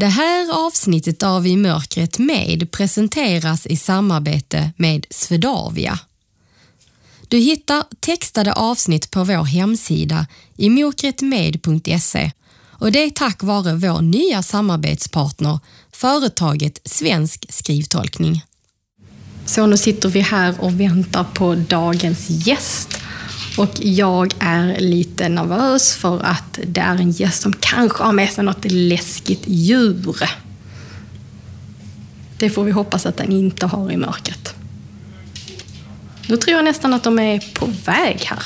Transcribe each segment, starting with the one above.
Det här avsnittet av I mörkret med presenteras i samarbete med Swedavia. Du hittar textade avsnitt på vår hemsida i mörkretmed.se och det är tack vare vår nya samarbetspartner, företaget Svensk skrivtolkning. Så nu sitter vi här och väntar på dagens gäst. Och jag är lite nervös för att det är en gäst som kanske har med sig något läskigt djur. Det får vi hoppas att den inte har i mörkret. Nu tror jag nästan att de är på väg här.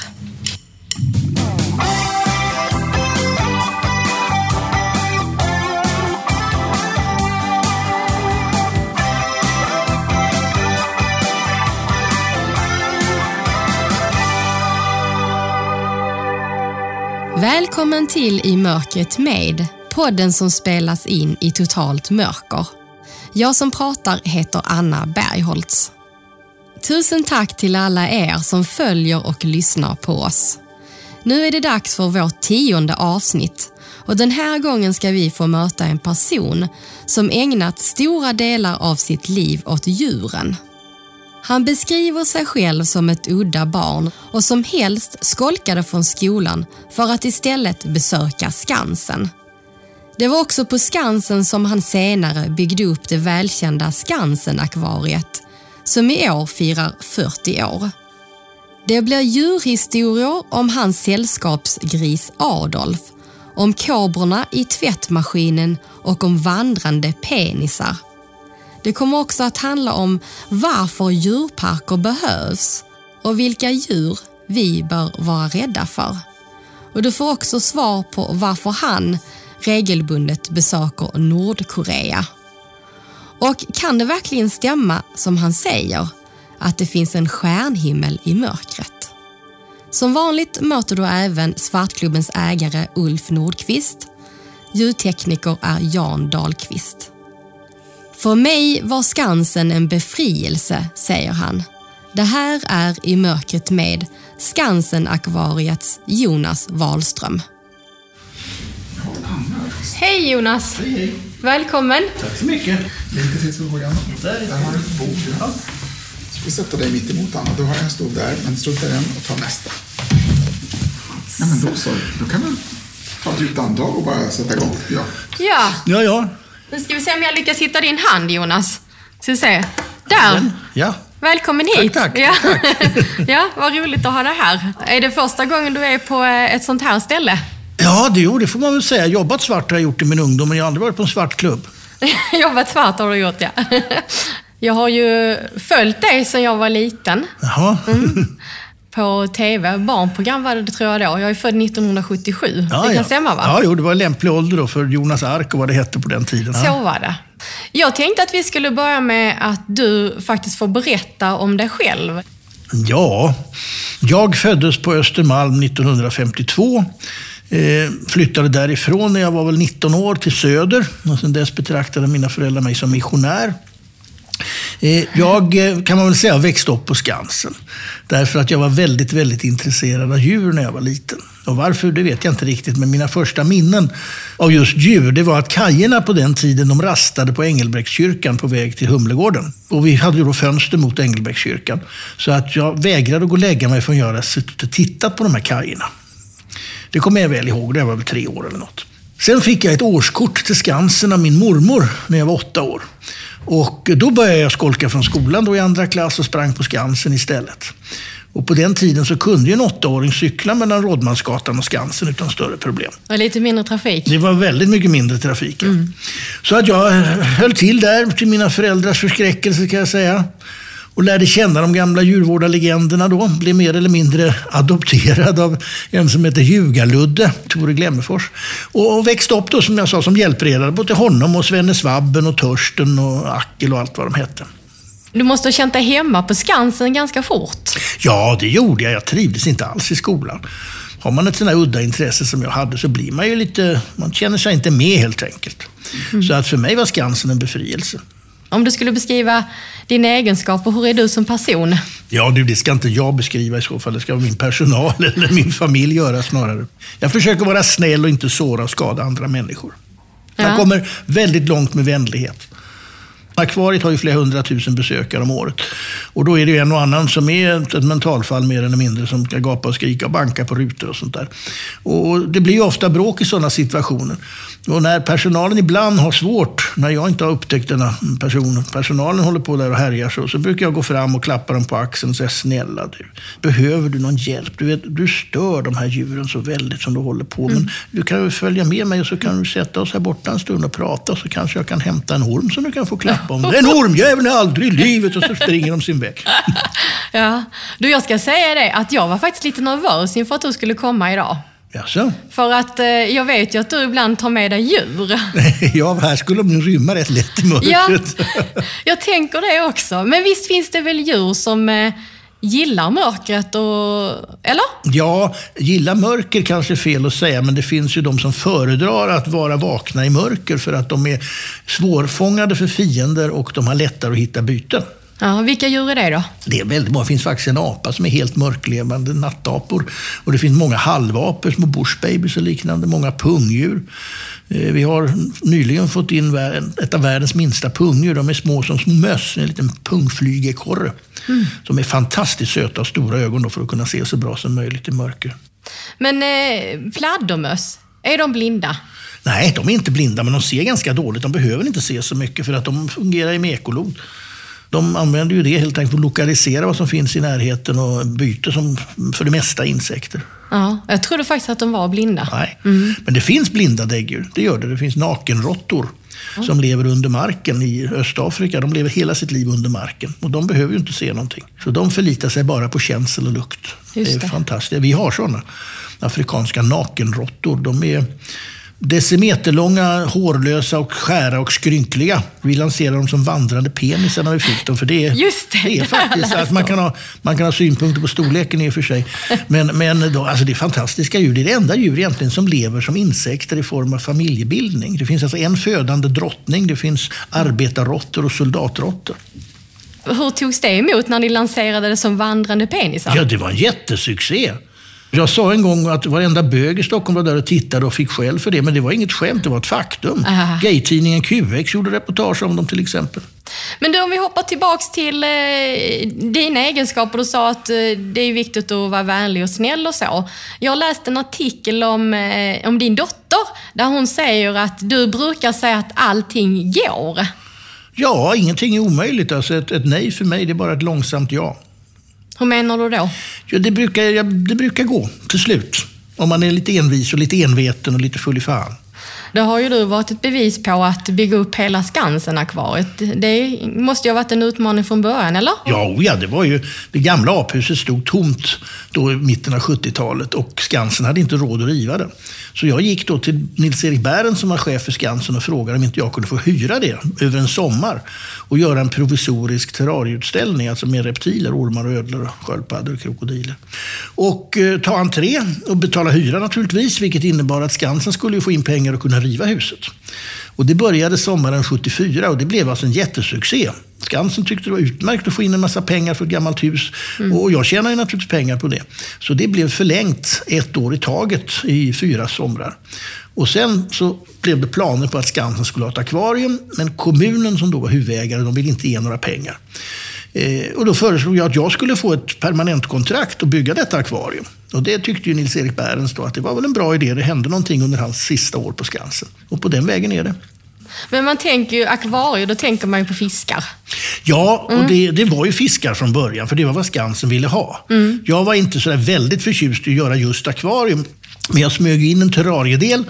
Välkommen till I mörkret med, podden som spelas in i totalt mörker. Jag som pratar heter Anna Bergholtz. Tusen tack till alla er som följer och lyssnar på oss. Nu är det dags för vårt tionde avsnitt och den här gången ska vi få möta en person som ägnat stora delar av sitt liv åt djuren. Han beskriver sig själv som ett udda barn och som helst skolkade från skolan för att istället besöka Skansen. Det var också på Skansen som han senare byggde upp det välkända Skansen-akvariet som i år firar 40 år. Det blir djurhistorier om hans sällskapsgris Adolf, om kobrorna i tvättmaskinen och om vandrande penisar. Det kommer också att handla om varför djurparker behövs och vilka djur vi bör vara rädda för. Och du får också svar på varför han regelbundet besöker Nordkorea. Och kan det verkligen stämma som han säger att det finns en stjärnhimmel i mörkret? Som vanligt möter du även Svartklubbens ägare Ulf Nordqvist. Ljudtekniker är Jan Dahlqvist. För mig var Skansen en befrielse, säger han. Det här är I mörkret med Skansen-akvariets Jonas Wahlström. Hej Jonas! Hej, hej. Välkommen! Tack så mycket. Lite till frågan. Där har du ett bord. Ja. Så vi sätter dig mitt emot Anna. Du har en stol där, men strunta i den och ta nästa. Ja, men då så. Då kan du ta ett djupt andetag och bara sätta igång. Ja. Ja, Ja, ja. Nu ska vi se om jag lyckas hitta din hand Jonas. Ska vi se. Där! Ja. Välkommen hit! tack, ja. ja, vad roligt att ha dig här. Är det första gången du är på eh, ett sånt här ställe? Ja, det, jo, det får man väl säga. Jobbat svart har jag gjort i min ungdom, men jag har aldrig varit på en svartklubb. Jobbat svart har du gjort, ja. Jag har ju följt dig sedan jag var liten. Jaha. På TV. Barnprogram var det tror jag då. Jag är född 1977. Ja, det kan ja. stämma va? Ja, jo, det var en lämplig ålder då för Jonas Ark och vad det hette på den tiden. Så var det. Jag tänkte att vi skulle börja med att du faktiskt får berätta om dig själv. ja, jag föddes på Östermalm 1952. Eh, flyttade därifrån när jag var väl 19 år till Söder. Och sen dess betraktade mina föräldrar mig som missionär. Eh, jag eh, kan man väl säga växte upp på Skansen. Därför att jag var väldigt, väldigt intresserad av djur när jag var liten. Och varför, det vet jag inte riktigt, men mina första minnen av just djur, det var att kajerna på den tiden, de rastade på Engelbrektskyrkan på väg till Humlegården. Och vi hade ju då fönster mot Engelbrektskyrkan. Så att jag vägrade att gå och lägga mig förrän jag hade suttit och tittat på de här kajerna. Det kommer jag väl ihåg, det var väl tre år eller något. Sen fick jag ett årskort till Skansen av min mormor när jag var åtta år. Och då började jag skolka från skolan då i andra klass och sprang på Skansen istället. Och på den tiden så kunde ju en åttaåring cykla mellan Rådmansgatan och Skansen utan större problem. Och lite mindre trafik. Det var väldigt mycket mindre trafik. ja. Så att jag höll till där till mina föräldrars förskräckelse kan jag säga. Och lärde känna de gamla djurvårdarlegenderna då. Blev mer eller mindre adopterad av en som heter Ljugarludde, Tore Glemmefors. Och och växte upp då som jag sa som hjälpredare både till honom och Svenne Svabben och Törsten och Ackel och allt vad de hette. Du måste ha känt dig hemma på Skansen ganska fort. Ja, det gjorde jag. Jag trivdes inte alls i skolan. Har man ett sånt här udda intresse som jag hade så blir man ju lite, man känner sig inte med helt enkelt. Så att för mig var Skansen en befrielse. Om du skulle beskriva dina egenskaper, hur är du som person? Ja, du, det ska inte jag beskriva i så fall. Det ska min personal eller min familj göra snarare. Jag försöker vara snäll och inte såra och skada andra människor. Ja. kommer väldigt långt med vänlighet. Akvariet har ju flera hundratusen besökare om året. Och då är det ju en och annan som är ett ett mentalfall mer eller mindre som ska gapa och skrika och banka på rutor och sånt där. Och det blir ju ofta bråk i sådana situationer. Och när personalen ibland har svårt, när jag inte har upptäckt denna person, personalen håller på där och härjar så, så brukar jag gå fram och klappa dem på axeln och säga snälla du, behöver du någon hjälp? Du, vet, du stör de här djuren så väldigt som du håller på. Men du kan ju följa med mig och så kan du sätta oss här borta en stund och prata så kanske jag kan hämta en orm som du kan få klappa om. En ormjävel aldrig i livet! Och så springer de sin väg. Ja. Du, jag ska säga det att jag var faktiskt lite nervös inför att du skulle komma idag. Jaså? För att eh, jag vet ju att du ibland tar med dig djur. Ja, här skulle de nog rymma rätt lätt i Ja, mörkret. jag tänker det också. Men visst finns det väl djur som eh, gillar mörkret och... Eller? Ja, gilla mörker kanske är fel att säga, men det finns ju de som föredrar att vara vakna i mörker för att de är svårfångade för fiender och de har lättare att hitta byten. Ja, vilka djur är det då? Det är väldigt många. Det finns faktiskt en apa som är helt mörklevande, nattapor. Och det finns många halvapor, små bushbabies och liknande. Många pungdjur. Eh, Vi har nyligen fått in ett av världens minsta pungdjur. De är små som små möss, en liten pungflygekorre. De är fantastiskt söta och stora ögon för att kunna se så bra som möjligt i mörker. Men eh, fladdermöss, är de blinda? Nej, de är inte blinda, men de ser ganska dåligt. De behöver inte se så mycket för att de fungerar i mekolod. De använder ju det helt enkelt för att lokalisera vad som finns i närheten och byter som för det mesta insekter. Ja, jag trodde faktiskt att de var blinda. Nej. Men det finns blinda däggdjur. Det gör det. Det finns nakenråttor som lever under marken i Östafrika. De lever hela sitt liv under marken. Och de behöver ju inte se någonting. Så de förlitar sig bara på känsel och lukt. Just det är det. fantastiskt. Vi har sådana afrikanska nakenråttor. De är decimeterlånga, hårlösa och skära och skrynkliga. Vi lanserar dem som vandrande penisar när vi fick dem. För det är, Just det, det är faktiskt att man kan, ha, man kan ha synpunkter på storleken i och för sig. Men, men då, alltså det är fantastiska djur. Det är det enda djur egentligen som lever som insekter i form av familjebildning. Det finns alltså en födande drottning, det finns arbetarråttor och soldatråttor. Hur togs det emot när ni lanserade det som vandrande penisar? Ja, det var en jättesuccé. Jag sa en gång att varenda bög i Stockholm var där och tittade och fick skäll för det, men det var inget skämt, det var ett faktum. Ah. Gaytidningen QX gjorde reportage om dem till exempel. Men du, om vi hoppar tillbaks till eh, dina egenskaper. Du sa att eh, det är viktigt att vara vänlig och snäll och så. Jag har läst en artikel om, eh, om din dotter där hon säger att du brukar säga att allting går. Ja, ingenting är omöjligt. Alltså ett, ett nej för mig, det är bara ett långsamt ja. Hur menar du då? Ja, det, brukar, det brukar gå till slut. Om man är lite envis och lite enveten och lite full i fan. Det har ju du varit ett bevis på att bygga upp hela Skansen-akvariet. Det måste ju ha varit en utmaning från början, eller? Ja, ja, det var ju... Det gamla aphuset stod tomt då i mitten av 70-talet och Skansen hade inte råd att riva det. Så jag gick då till Nils-Erik Bären som var chef för Skansen och frågade om inte jag kunde få hyra det över en sommar och göra en provisorisk terrarieutställning, alltså med reptiler, ormar och ödlor, sköldpaddor och krokodiler. Och eh, ta entré och betala hyra naturligtvis, vilket innebar att Skansen skulle ju få in pengar och kunna riva huset. Och det började sommaren 74 och det blev alltså en jättesuccé. Skansen tyckte det var utmärkt att få in en massa pengar för ett gammalt hus. Och jag tjänar ju naturligtvis pengar på det. Så det blev förlängt ett år i taget i fyra somrar. Och sen så blev det planer på att Skansen skulle ha ett akvarium. Men kommunen som då var huvudägare, de ville inte ge några pengar. Eh, och då föreslog jag att jag skulle få ett permanentkontrakt och bygga detta akvarium. Och det tyckte ju Nils-Erik Bärens då att det var väl en bra idé. Det hände någonting under hans sista år på Skansen. Och på den vägen är det. Men man tänker ju akvarium, då tänker man ju på fiskar. Ja, och det, det var ju fiskar från början, för det var vad Skansen ville ha. Jag var inte så där väldigt förtjust i att göra just akvarium. Men jag smög in en terrariedel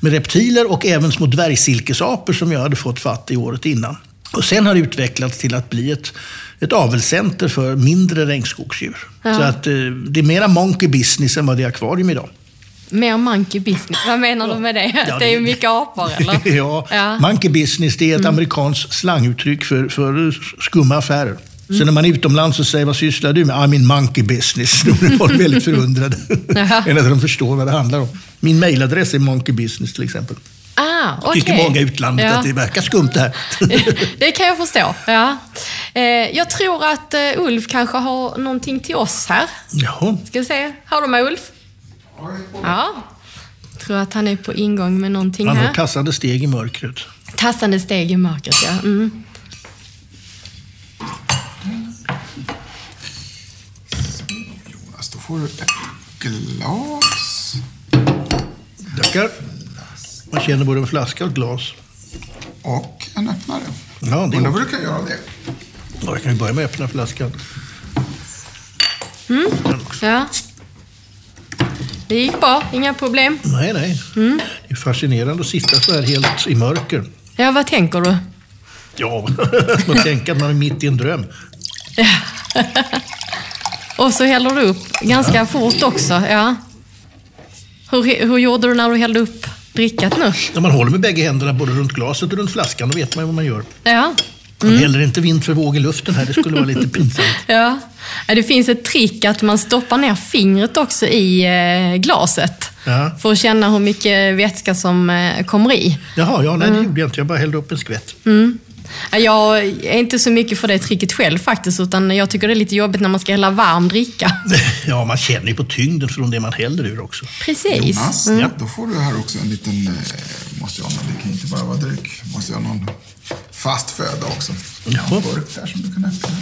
med reptiler och även små dvärgsilkesapor som jag hade fått fatt i året innan. Och sen har det utvecklats till att bli ett, ett avelscenter för mindre regnskogsdjur. Så att eh, det är mera monkey business än vad det är akvarium idag. Mer monkey business. Vad menar du med det? Ja, Att det är det- mycket apor, eller? ja, Ja. monkey business det är ett amerikanskt slanguttryck för, för skumma affärer. Så när man är utomlands och säger vad sysslar du med? I'm in monkey business. Då blir folk väldigt förundrade. Eller att de förstår vad det handlar om. Min mailadress är monkey business till exempel. Ah, okej. Tycker många i utlandet Ja. att det verkar skumt det här. det kan jag förstå. Ja. Eh, jag tror att eh, Ulf kanske har någonting till oss här. Jaha. Ska vi se. Har du med Ulf? Ja. tror att han är på ingång med någonting Han har här. tassande steg i mörkret. Tassande steg i mörkret, ja. Mm. Jonas, då får du ett glas. Tackar. Man känner både en flaska och ett glas. Och en öppnare. Ja, det Men då brukar jag göra det. ja, jag kan ju börja med att öppna flaskan. Mm. Ja. Det gick bra, inga problem. Nej, nej. Mm. Det är fascinerande att sitta så här helt i mörker. Ja, vad tänker du? Ja, man tänker att man är mitt i en dröm. Och så häller du upp ganska fort också. Ja. Hur, hur gjorde du när du hällde upp drickat nu? När man håller med bägge händerna både runt glaset och runt flaskan, då vet man ju vad man gör. Ja. Man häller inte vind för våg i luften här, det skulle vara lite pinsamt. Ja. Ja, Det finns ett trick att man stoppar ner fingret också i eh, glaset. Ja. För att känna hur mycket vätska som eh, kommer i. Jaha, ja, nej, det gjorde jag inte. Jag bara hällde upp en skvätt. Ja, Jag är inte så mycket för det tricket själv faktiskt, utan jag tycker det är lite jobbigt när man ska hälla varm dricka. Ja, man känner ju på tyngden från det man häller ur också. Precis. Jonas, Mm. då får du här också en liten... Eh, måste jag ha någon, det kan inte bara vara dryck. Måste jag ha någon fast föda också. Jaha. En burk där som du kan öppna.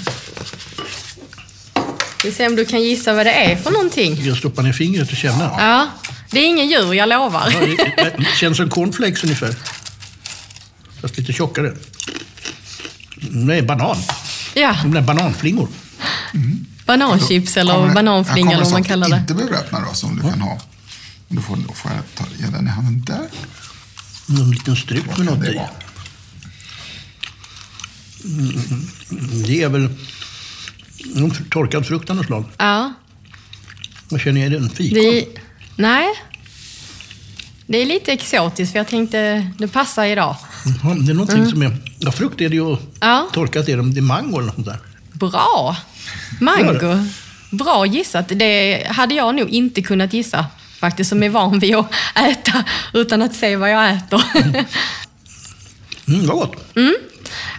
Vi ser om du kan gissa vad det är för någonting. Jag stoppar ner fingret och känner. Ja, det är ingen djur, jag lovar. Ja, det- det känns som cornflakes ungefär. Fast lite tjockare. Nej, banan. Ja, De där bananflingor. bananchips eller Kommer här eller vad man kallar det. det. inte behöver öppna då, som du kan ha. Då får, då får jag ta, ge den i handen där. En liten strut med något i. vara? Det är väl någon torkad frukt av något slag. Ja, Vad känner jag? Är det en fikon? det... Nej. Det är lite exotiskt, för jag tänkte det passar idag. Jaha, det är någonting som är... Ja, frukt är det ju. och Ja. Torkat är det. Det är mango eller något sånt där. Bra! Mango. Bra gissat. Det hade jag nog inte kunnat gissa, faktiskt, som är van vid att äta utan att se vad jag äter. Mm, vad gott.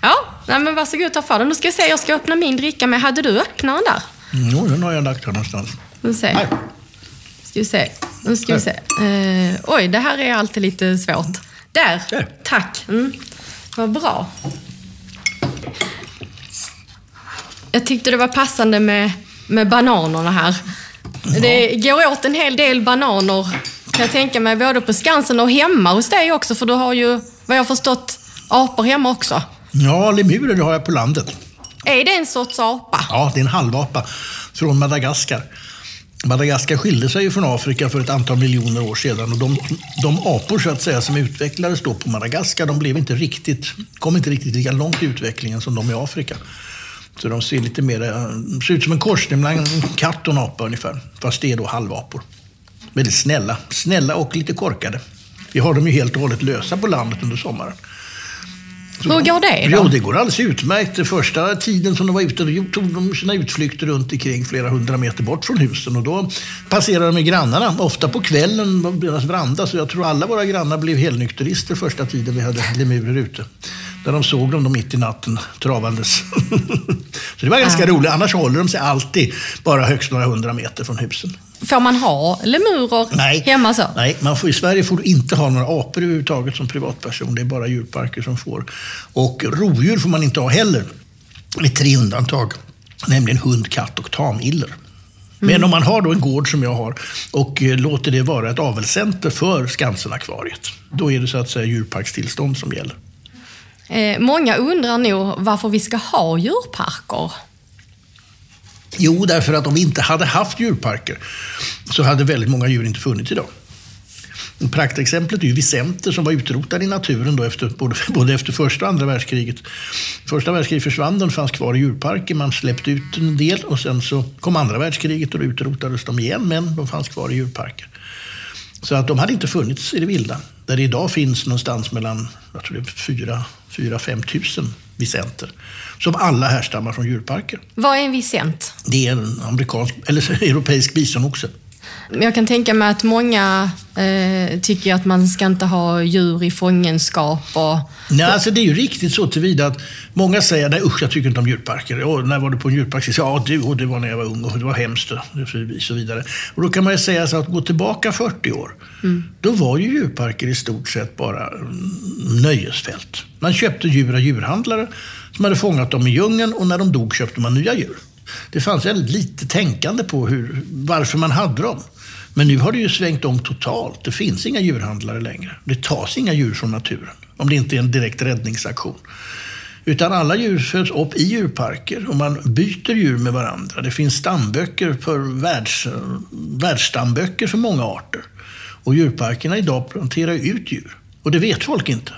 ja, nej, men varsågod ta för den. Nu ska jag se, jag ska öppna min dricka med. Hade du öppnaren där? Mm, jo, den har jag lagt här någonstans. Nu. Nej. Ska vi se. Nu ska vi se. Eh, oj, det här är alltid lite svårt. Där! Där. Tack! Mm. Vad bra. Jag tyckte det var passande med, med bananerna här. Det går åt en hel del bananer, kan jag tänka mig, både på Skansen och hemma hos dig också, för du har ju, vad jag förstått, apor hemma också. Ja, lemurer har jag på landet. Är det en sorts apa? Ja, det är en halvapa från Madagaskar. Madagaskar skilde sig från Afrika för ett antal miljoner år sedan och de, de apor så att säga, som utvecklades då på Madagaskar de blev inte riktigt, kom inte riktigt lika långt i utvecklingen som de i Afrika. Så de ser lite mer, ser ut som en korsning mellan en katt och en apa ungefär. Fast det är då halvapor. Väldigt snälla. Snälla och lite korkade. Vi har dem ju helt och hållet lösa på landet under sommaren. Hur går det då? Jo, det går alldeles utmärkt. Den första tiden som de var ute då tog de sina utflykter runt omkring flera hundra meter bort från husen. Och då passerade de med grannarna, ofta på kvällen, på deras veranda. Så jag tror alla våra grannar blev helnykterister första tiden vi hade lemurer ute. Där de såg dem då mitt i natten travandes. så det var ganska roligt. Annars håller de sig alltid bara högst några hundra meter från husen. Får man ha lemurer Nej. hemma så? Nej, man får, i Sverige får du inte ha några apor överhuvudtaget som privatperson. Det är bara djurparker som får. Och rovdjur får man inte ha heller. Med tre undantag. Nämligen hund, katt och tamiller. Men om man har då en gård som jag har och eh, låter det vara ett avelscenter för Skansenakvariet. Då är det så att säga djurparkstillstånd som gäller. Eh, många undrar nog varför vi ska ha djurparker. Jo, därför att om vi inte hade haft djurparker så hade väldigt många djur inte funnits idag. Praktexemplet är ju Vicenter som var utrotade i naturen då efter, både, både efter första och andra världskriget. Första världskriget försvann den, fanns kvar i djurparker, man släppte ut en del och sen så kom andra världskriget och då utrotades de igen, men de fanns kvar i djurparker. Så att de hade inte funnits i det vilda. Där det idag finns någonstans mellan jag tror det är 4-5 tusen Vicenter. Som alla härstammar från djurparker. Vad är en vicent? Det är en amerikansk, eller europeisk bisonoxe. Jag kan tänka mig att många eh, tycker att man ska inte ha djur i fångenskap. Och... Nej, alltså det är ju riktigt så tillvida att många säger nej usch, jag tycker inte om djurparker. Och när var du på en djurpark? Ja, du, och det var när jag var ung och det var hemskt och så vidare. Och då kan man ju säga så att gå tillbaka 40 år, mm. då var ju djurparker i stort sett bara mm, nöjesfält. Man köpte djur av djurhandlare som hade fångat dem i djungeln och när de dog köpte man nya djur. Det fanns väldigt lite tänkande på hur, varför man hade dem. Men nu har det ju svängt om totalt. Det finns inga djurhandlare längre. Det tas inga djur från naturen. Om det inte är en direkt räddningsaktion. Utan alla djur föds upp i djurparker och man byter djur med varandra. Det finns stamböcker för världs, Världsstamböcker för många arter. Och djurparkerna idag planterar ut djur. Och det vet folk inte.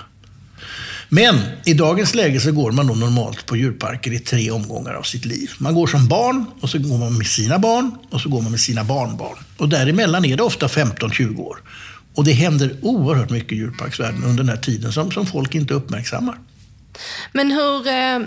Men i dagens läge så går man då normalt på djurparker i tre omgångar av sitt liv. Man går som barn, och så går man med sina barn och så går man med sina barnbarn. Och däremellan är det ofta 15-20 år. Och det händer oerhört mycket i djurparksvärlden under den här tiden som, som folk inte uppmärksammar. Men hur, eh,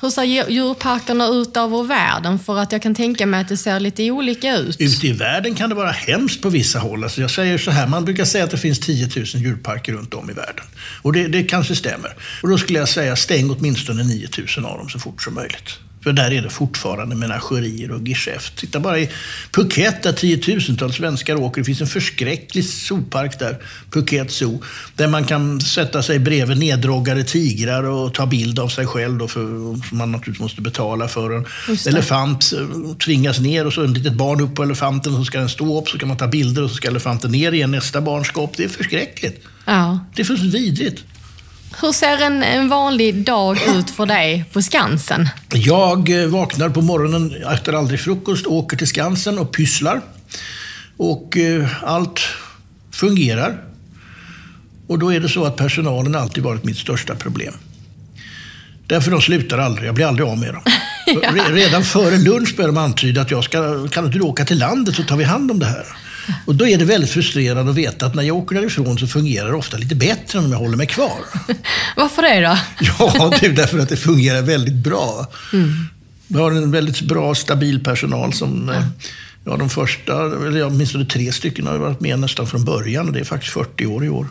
hur ser djurparkerna ut över världen? För att jag kan tänka mig att det ser lite olika ut. Ute i världen kan det vara hemskt på vissa håll. Alltså jag säger så här, man brukar säga att det finns 10 000 djurparker runt om i världen. Och det, det kanske stämmer. Och då skulle jag säga, stäng åtminstone 9 000 av dem så fort som möjligt. För där är det fortfarande menagerier och geschäft. Titta bara i Phuket där tiotusentals svenskar åker. Det finns en förskräcklig zoopark där, Phuket Zoo. Där man kan sätta sig bredvid neddroggade tigrar och ta bild av sig själv. Då för, som man naturligtvis måste betala för. En elefant eh, tvingas ner och så ett litet barn upp på elefanten. Så ska den stå upp, så kan man ta bilder och så ska elefanten ner igen. Nästa barn ska upp. Det är förskräckligt. Ja. Det är för vidrigt. Hur ser en, en vanlig dag ut för dig på Skansen? Jag eh, vaknar på morgonen efter aldrig frukost, åker till Skansen och pysslar. Och eh, allt fungerar. Och då är det så att personalen alltid varit mitt största problem. Därför de slutar aldrig, jag blir aldrig av med dem. ja. Redan före lunch börjar de antyda att jag ska, kan inte du åka till landet så tar vi hand om det här. Och då är det väldigt frustrerande att veta att när jag åker därifrån så fungerar det ofta lite bättre än om jag håller mig kvar. Varför det då? Ja, det är därför att det fungerar väldigt bra. Mm. Vi har en väldigt bra, stabil personal som ja. Ja, de första, eller åtminstone tre stycken har varit med nästan från början och det är faktiskt 40 år i år.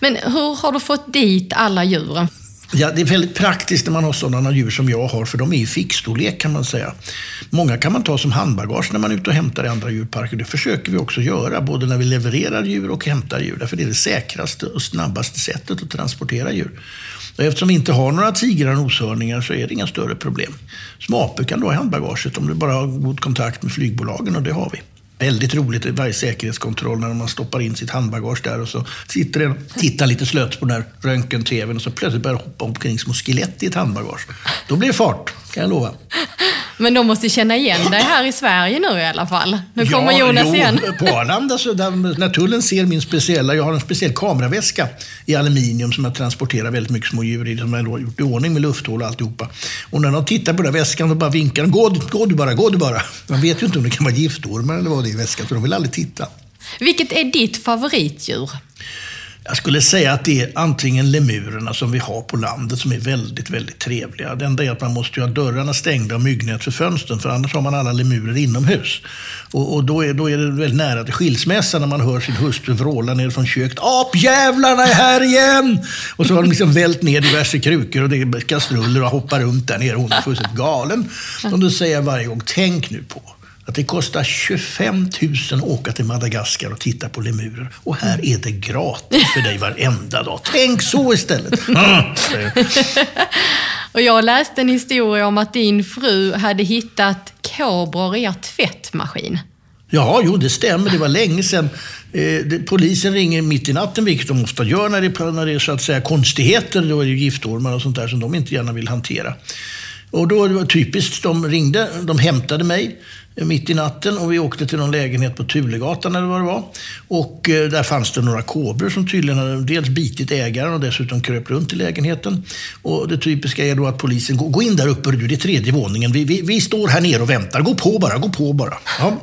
Men hur har du fått dit alla djuren? Ja, det är väldigt praktiskt när man har sådana djur som jag har, för de är i fickstorlek kan man säga. Många kan man ta som handbagage när man är ute och hämtar i andra djurparker. Det försöker vi också göra, både när vi levererar djur och hämtar djur. Därför det är det säkraste och snabbaste sättet att transportera djur. Och eftersom vi inte har några tigrar och noshörningar så är det inga större problem. Små apor kan du ha i handbagaget om du bara har god kontakt med flygbolagen och det har vi. Väldigt roligt varje säkerhetskontroll när man stoppar in sitt handbagage där och så sitter den och tittar lite slött på den här röntgen-tvn och så plötsligt börjar hoppa omkring små skelett i ett handbagage. Då blir det fart, kan jag lova. Men de måste känna igen dig här i Sverige nu i alla fall. Nu kommer ja, Jonas jo, igen. På Arlanda, så där, när tullen ser min speciella, jag har en speciell kameraväska i aluminium som jag transporterar väldigt mycket små djur i, som jag har gjort i ordning med lufthål och alltihopa. Och när de tittar på den väskan och bara vinkar, gå, gå du bara, gå du bara. Man vet ju inte om det kan vara giftormar eller vad det är i väskan, så de vill aldrig titta. Vilket är ditt favoritdjur? Jag skulle säga att det är antingen lemurerna som vi har på landet som är väldigt, väldigt trevliga. Det enda är att man måste ha dörrarna stängda och myggnät för fönstren, för annars har man alla lemurer inomhus. Och, och då, är, då är det väldigt nära till skilsmässa när man hör sin hustru vråla ner från köket. Apjävlarna är här igen! Och så har de liksom vält ner diverse krukor och det är kastruller och hoppar runt där nere. Hon är fullständigt galen. Och då säger jag varje gång, tänk nu på att det kostar 25 000 att åka till Madagaskar och titta på lemurer. Och här är det gratis för dig varenda dag. Tänk så istället! och jag läste en historia om att din fru hade hittat kobror i er tvättmaskin. Ja, jo, det stämmer. Det var länge sedan. Eh, det, polisen ringer mitt i natten, vilket de ofta gör när det, när det är så att säga konstigheter. Då är det giftormar och sånt där som de inte gärna vill hantera. Och då det var typiskt, de ringde, de hämtade mig mitt i natten och vi åkte till någon lägenhet på Tulegatan eller vad det var. Och eh, där fanns det några kobror som tydligen hade dels bitit ägaren och dessutom kröp runt i lägenheten. Och det typiska är då att polisen, gå, gå in där uppe du, det är tredje våningen. Vi, vi, vi, står här nere och väntar. Gå på bara, gå på bara. Ja.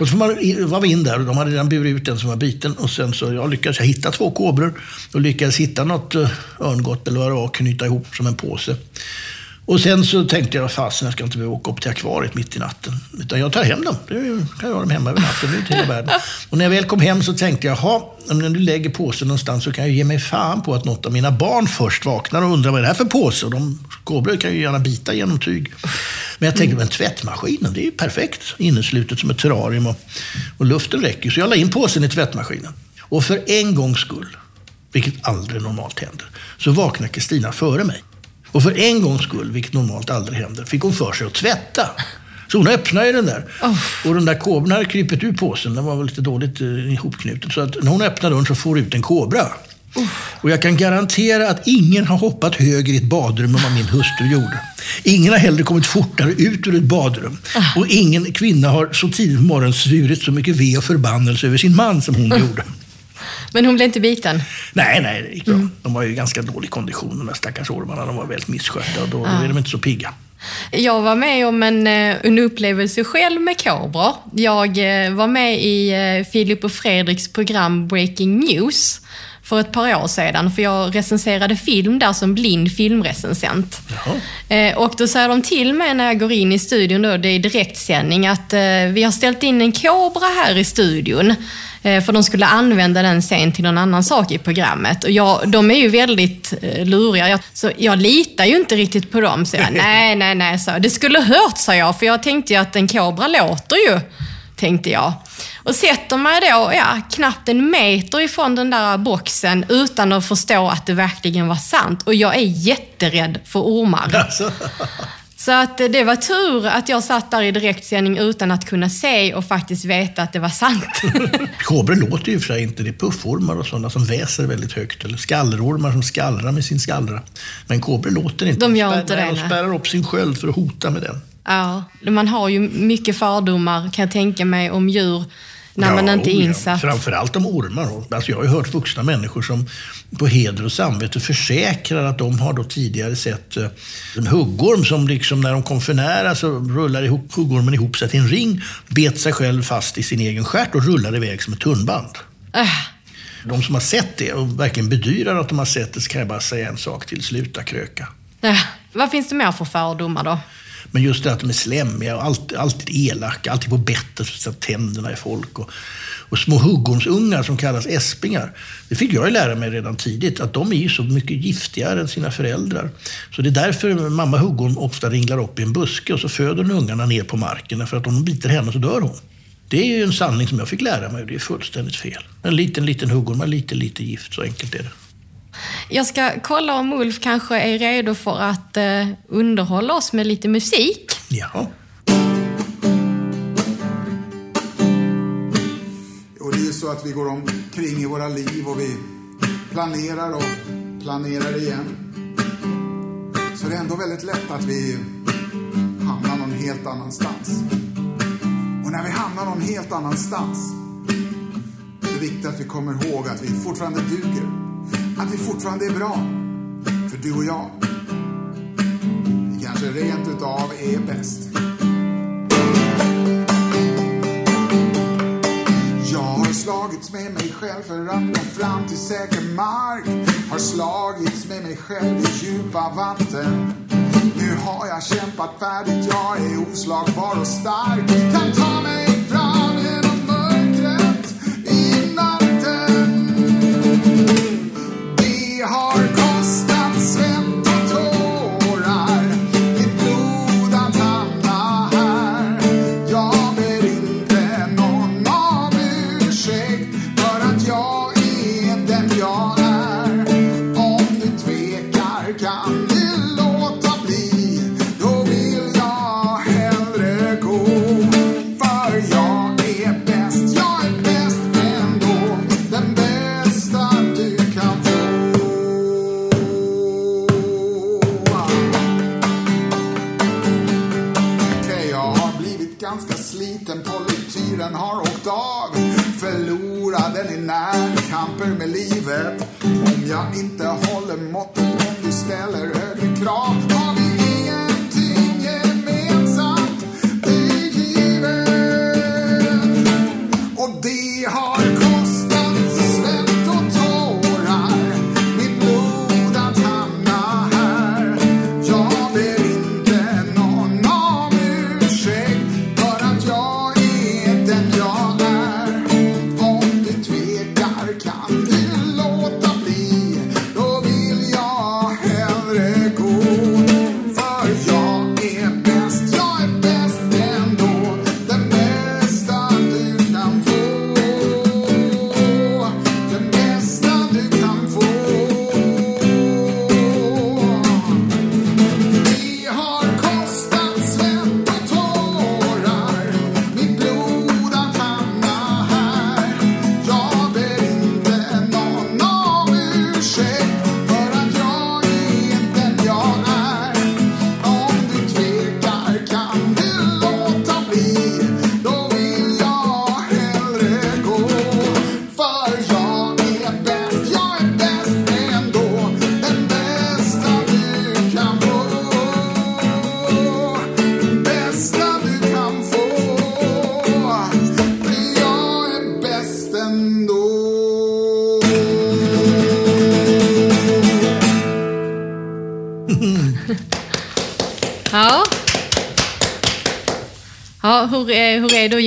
Och så var vi in där och de hade redan burit ut den som var biten. Och sen så jag lyckades jag hitta två kobror och lyckades hitta något eh, örngott eller vad det var, knyta ihop som en påse. Och sen så tänkte jag, fasen jag ska inte behöva åka upp till akvariet mitt i natten. Utan jag tar hem dem. Det kan jag ha dem hemma över natten. Det är inte hela världen. Och när jag väl kom hem så tänkte jag, jaha, när du lägger påsen någonstans så kan jag ge mig fan på att något av mina barn först vaknar och undrar vad är det här för påse. Och de kobror kan ju gärna bita genom tyg. Men jag tänkte, men tvättmaskinen, det är ju perfekt. Inneslutet som ett terrarium och, och luften räcker. Så jag la in påsen i tvättmaskinen. Och för en gångs skull, vilket aldrig normalt händer, så vaknar Kristina före mig. Och för en gångs skull, vilket normalt aldrig händer, fick hon för sig att tvätta. Så hon öppnade ju den där. Oh. Och den där kobran hade krypit ur påsen. Den var väl lite dåligt eh, ihopknutet. Så att när hon öppnade dörren så får ut en kobra. Oh. Och jag kan garantera att ingen har hoppat högre i ett badrum än vad min hustru gjorde. Ingen har heller kommit fortare ut ur ett badrum. Oh. Och ingen kvinna har så tidigt på morgonen svurit så mycket ve och förbannelse över sin man som hon gjorde. Men hon blev inte biten? Nej, nej, det gick bra. Mm. De var ju ganska dålig kondition, de där stackars ormarna. De var väldigt misskötta och då, ja. är de inte så pigga. Jag var med om en, eh, en upplevelse själv med kobror. Jag eh, var med i eh, Filip och Fredriks program Breaking News för ett par år sedan, för jag recenserade film där som blind filmrecensent. Jaha. Och då säger de till mig när jag går in i studion, då, det är direktsändning, att vi har ställt in en kobra här i studion. Eh, för de skulle använda den sen till någon annan sak i programmet. Och jag, de är ju väldigt eh, luriga. Jag, så jag litar ju inte riktigt på dem. Så jag, nej, nej, nej, så. Det skulle hört, sa jag. För jag tänkte ju att en kobra låter ju, tänkte jag. Och sätter mig då, ja, knappt en meter ifrån den där boxen utan att förstå att det verkligen var sant. Och jag är jätterädd för ormar. Så att det var tur att jag satt där i direktsändning utan att kunna se och faktiskt veta att det var sant. Kobror låter ju för sig inte. Det är pufformar och sådana som väser väldigt högt. Eller skallrormar som skallrar med sin skallra. Men kobror låter inte. De gör inte det. De spärrar upp sin sköld för att hota med den. Ja, man har ju mycket fördomar kan jag tänka mig om djur när ja, man inte är insatt. Ja. Framförallt om ormar. Alltså jag har ju hört vuxna människor som på heder och samvete försäkrar att de har då tidigare sett eh, en huggorm som liksom när de kom för nära så rullar ihop, huggormen ihop sig till en ring, bet sig själv fast i sin egen stjärt och rullar iväg som ett tunnband. Äh. De som har sett det och verkligen bedyrar att de har sett det så kan jag bara säga en sak till. Sluta kröka. Äh. Vad finns det mer för fördomar då? Men just det att de är slemmiga och alltid, alltid elaka, alltid på bettet, så tänderna i folk. Och, och små huggormsungar som kallas äspingar. Det fick jag ju lära mig redan tidigt, att de är ju så mycket giftigare än sina föräldrar. Så det är därför mamma huggorm ofta ringlar upp i en buske och så föder hon ungarna ner på marken. För att om de biter henne så dör hon. Det är ju en sanning som jag fick lära mig och det är fullständigt fel. En liten, liten huggorm har lite, lite gift. Så enkelt är det. Jag ska kolla om Ulf kanske är redo för att eh, underhålla oss med lite musik. Ja. Och det är ju så att vi går omkring i våra liv och vi planerar och planerar igen. Så det är ändå väldigt lätt att vi hamnar någon helt annanstans. Och när vi hamnar någon helt annanstans, det är viktigt att vi kommer ihåg att vi fortfarande duger att vi fortfarande är bra. För du och jag, vi kanske rent utav är bäst. Jag har slagits med mig själv för att nå fram till säker mark. Har slagits med mig själv i djupa vatten. Nu har jag kämpat färdigt, jag är oslagbar och stark. Kan ta mig your heart.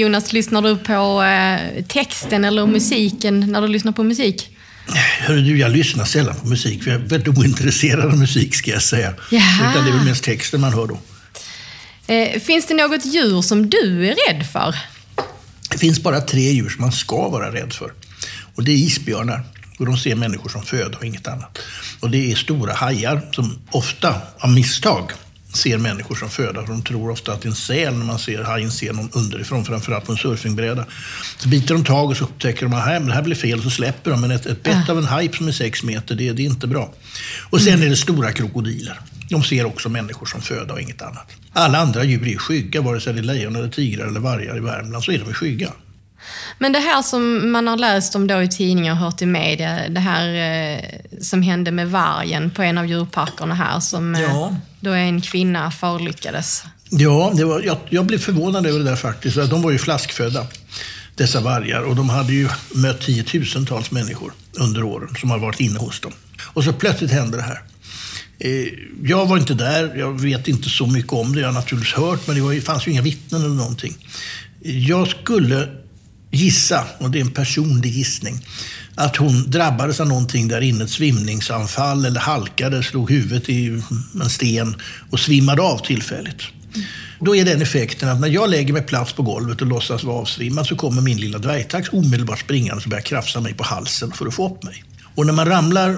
Jonas? Lyssnar du på eh, texten eller musiken när du lyssnar på musik? Hörru du, jag lyssnar sällan på musik, för jag är väldigt ointresserad av musik ska jag säga. Jaha. Utan det är väl mest texten man hör då. Eh, finns det något djur som du är rädd för? Det finns bara tre djur som man ska vara rädd för. Och det är isbjörnar. Och de ser människor som föda och inget annat. Och det är stora hajar som ofta, av misstag, ser människor som föda. De tror ofta att det är en säl när man ser hajen ser någon underifrån, framförallt på en surfingbräda. Så biter de tag och så upptäcker de att det här blir fel och så släpper de. Men ett, ett bett av en haj som är sex meter, det, det är inte bra. Och sen är det stora krokodiler. De ser också människor som föda och inget annat. Alla andra djur är skygga, vare sig det är lejon, eller tigrar eller vargar i Värmland, så är de skygga. Men det här som man har läst om då i tidningar och hört i media, det här eh, som hände med vargen på en av djurparkerna här, som eh, Ja. då en kvinna förolyckades. Ja, det var, jag, jag blev förvånad över det där faktiskt. De var ju flaskfödda, dessa vargar. Och de hade ju mött tiotusentals människor under åren som har varit inne hos dem. Och så plötsligt hände det här. Eh, Jag var inte där, jag vet inte så mycket om det. Jag har naturligtvis hört, men det var, ju- fanns ju inga vittnen eller någonting. Jag skulle gissa, och det är en personlig gissning, att hon drabbades av någonting där inne, ett svimningsanfall eller halkade, slog huvudet i en sten och svimmade av tillfälligt. Då är den effekten att när jag lägger mig plats på golvet och låtsas vara avsvimmad så kommer min lilla dvärgtax omedelbart springande och börjar krafsa mig på halsen för att få upp mig. Och när man ramlar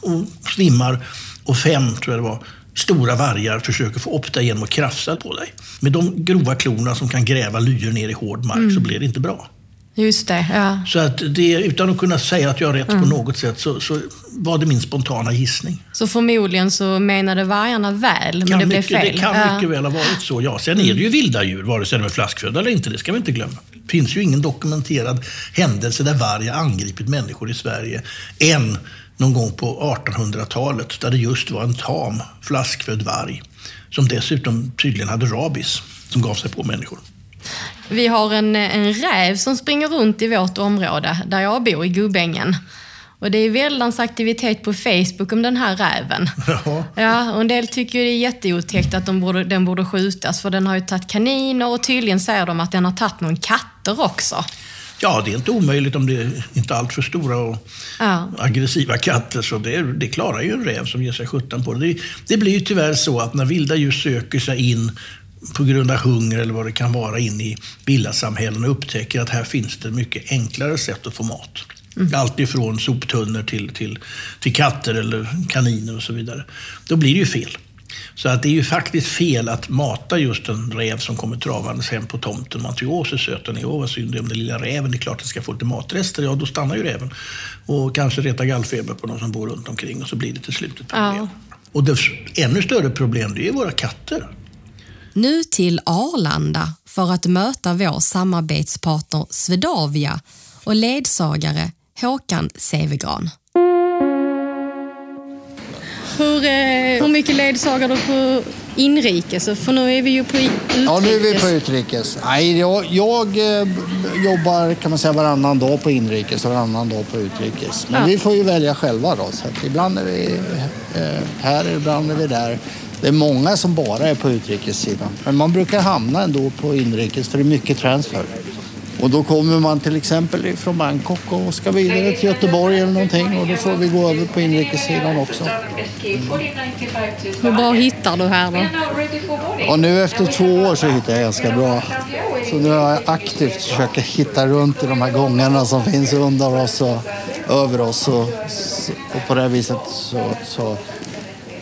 och svimmar och fem, tror jag det var, stora vargar försöker få upp dig genom att krafsa på dig. Med de grova klorna som kan gräva lyor ner i hård mark så blir det inte bra. Just det, ja. Så att det, utan att kunna säga att jag har rätt på något sätt så, så var det min spontana gissning. Så förmodligen så menade vargarna väl, men Kan det blev mycket, fel. Det kan Ja. mycket väl ha varit så, ja. Sen är det ju vilda djur, vare sig de är flaskfödda eller inte. Det ska vi inte glömma. Det finns ju ingen dokumenterad händelse där varg har angripit människor i Sverige än någon gång på 1800-talet där det just var en tam flaskfödd varg som dessutom tydligen hade rabies som gav sig på människor. Vi har en, en räv som springer runt i vårt område, där jag bor, i Gubbängen. Och det är väldans aktivitet på Facebook om den här räven. Ja. Ja, och en del tycker det är jätteotäckt att de borde, den borde skjutas, för den har ju tagit kaniner och tydligen säger de att den har tagit någon katter också. Ja, det är inte omöjligt om det är inte allt för stora och Ja. aggressiva katter. Så det, det klarar ju en räv som ger sig sjutton på det. det. Det blir ju tyvärr så att när vilda djur söker sig in på grund av hunger eller vad det kan vara in i villasamhällen och upptäcker att här finns det mycket enklare sätt att få mat. Allt ifrån soptunnor till, till, till katter eller kaniner och så vidare. Då blir det ju fel. Så att det är ju faktiskt fel att mata just en räv som kommer travandes hem på tomten. Man tycker åh så söt den är, åh vad synd om den lilla räven. Det är klart den ska få lite matrester. Ja, då stannar ju räven. Och kanske retar gallfeber på de som bor runt omkring och så blir det till slut ett problem. Ja. Och det ännu större problem det är våra katter. Nu till Arlanda för att möta vår samarbetspartner Swedavia och ledsagare Håkan Sevegran. Hur, eh, hur mycket ledsagar du på inrikes? För nu är vi ju på utrikes. Ja, nu är vi på utrikes. Nej, jag, jag eh, jobbar kan man säga varannan dag på inrikes och varannan dag på utrikes. Men Ja. vi får ju välja själva då. Så ibland är vi eh, här, ibland är vi där. Det är många som bara är på utrikessidan. Men man brukar hamna ändå på inrikes för det är mycket transfer. Och då kommer man till exempel från Bangkok och ska vidare till Göteborg eller någonting och då får vi gå över på inrikessidan också. Hur bra hittar du här då? Och nu efter två år så hittar jag ganska bra. Så nu har jag aktivt försökt hitta runt i de här gångarna som finns under oss och över oss. Och, och på det här viset så, så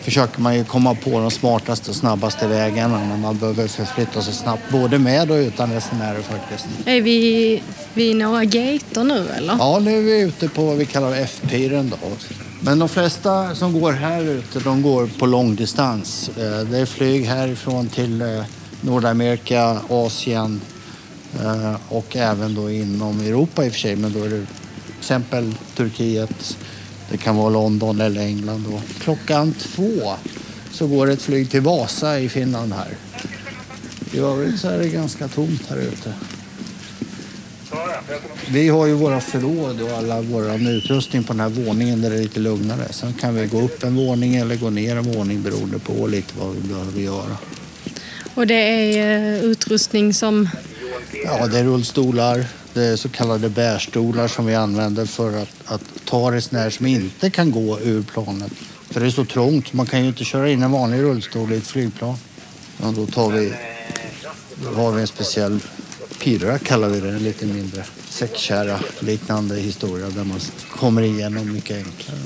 försöker man ju komma på de smartaste och snabbaste vägarna när man behöver förflytta sig snabbt. Både med och utan resenärer faktiskt. Är vi vid några gator nu eller? Ja, nu är vi ute på vad vi kallar F-piren då. Men de flesta som går här ute, de går på långdistans. Eh, Det är flyg härifrån till eh, Nordamerika, Asien eh, och även då inom Europa i och för sig. Men då är det till exempel Turkiet, det kan vara London eller England. Då. Klockan två så går ett flyg till Vasa i Finland här. I övrigt så är det ganska tomt här ute. Vi har ju våra förråd och alla vår utrustning på den här våningen där det är lite lugnare. Sen kan vi gå upp en våning eller gå ner en våning beroende på lite vad vi behöver göra. Och det är eh, utrustning som... Ja, det är rullstolar, Eh, så kallade bärstolar som vi använder för att, att ta resenärer som inte kan gå ur planet. För det är så trångt, man kan ju inte köra in en vanlig rullstol i ett flygplan. Ja, då tar vi, då har vi en speciell pirra, kallar vi det, en lite mindre säckkärra liknande historia där man kommer igenom mycket enklare.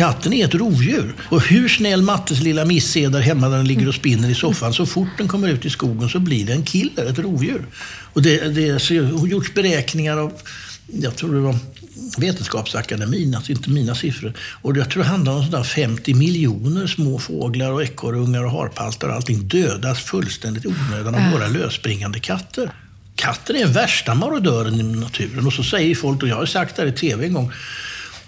Katten är ett rovdjur. Och hur snäll Mattes lilla miss är där hemma när den ligger och spinner i soffan, så fort den kommer ut i skogen så blir det en killer, ett rovdjur. Och det, det har gjorts beräkningar av, jag tror det var Vetenskapsakademin, alltså inte mina siffror. Och jag tror det handlar om sådär 50 miljoner små fåglar och ekorrungar och harpaltar och allting dödas fullständigt i onödan av våra lösspringande katter. Katten är den värsta marodören i naturen. Och så säger folk, och jag har sagt det här i tv en gång,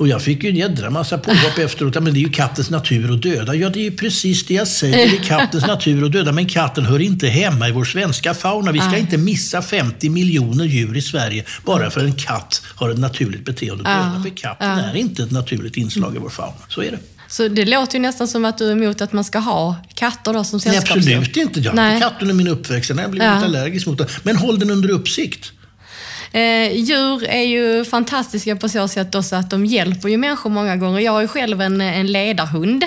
och jag fick ju en jädra massa påhopp efteråt. men det är ju kattens natur att döda. Ja, det är ju precis det jag säger. Det är kattens natur att döda. Men katten hör inte hemma i vår svenska fauna. Vi ska inte missa 50 miljoner djur i Sverige bara för en katt har ett naturligt beteende att döda. För katten är inte ett naturligt inslag i vår fauna. Så är det. Så det låter ju nästan som att du är emot att man ska ha katter då som sällskapsdjur? Nej, absolut inte. Jag hade katt under min uppväxt. Jag blivit ja. allergisk mot den. Men håll den under uppsikt. Eh, djur är ju fantastiska på så sätt också att de hjälper ju människor många gånger. Jag har ju själv en, en ledarhund.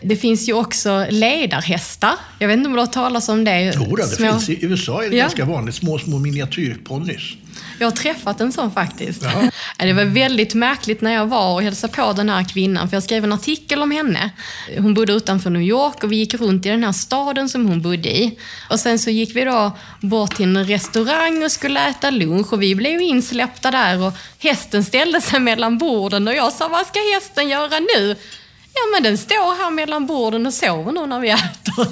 Det finns ju också ledarhästar. Jag vet inte om du har hört talas om det? Jo, det små... finns i USA är det ja. ganska vanligt. Små, små miniatyrponnys. Jag har träffat en sån faktiskt. Ja. Det var väldigt märkligt när jag var och hälsade på den här kvinnan, för jag skrev en artikel om henne. Hon bodde utanför New York och vi gick runt i den här staden som hon bodde i. Och sen så gick vi då bort till en restaurang och skulle äta lunch och vi blev insläppta där och hästen ställde sig mellan borden och jag sa, vad ska hästen göra nu? Ja, men den står här mellan borden och sover nu när vi äter.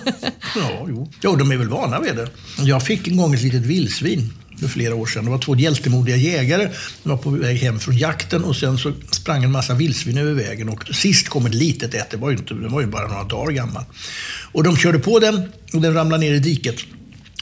ja, jo. jo, de är väl vana vid det. Jag fick en gång ett litet vildsvin för flera år sedan. Det var två hjältemodiga jägare. De var på väg hem från jakten och sen så sprang en massa vildsvin över vägen. Och sist kom ett litet ett, det var ju, inte, det var ju bara några dagar gammal. Och de körde på den och den ramlade ner i diket.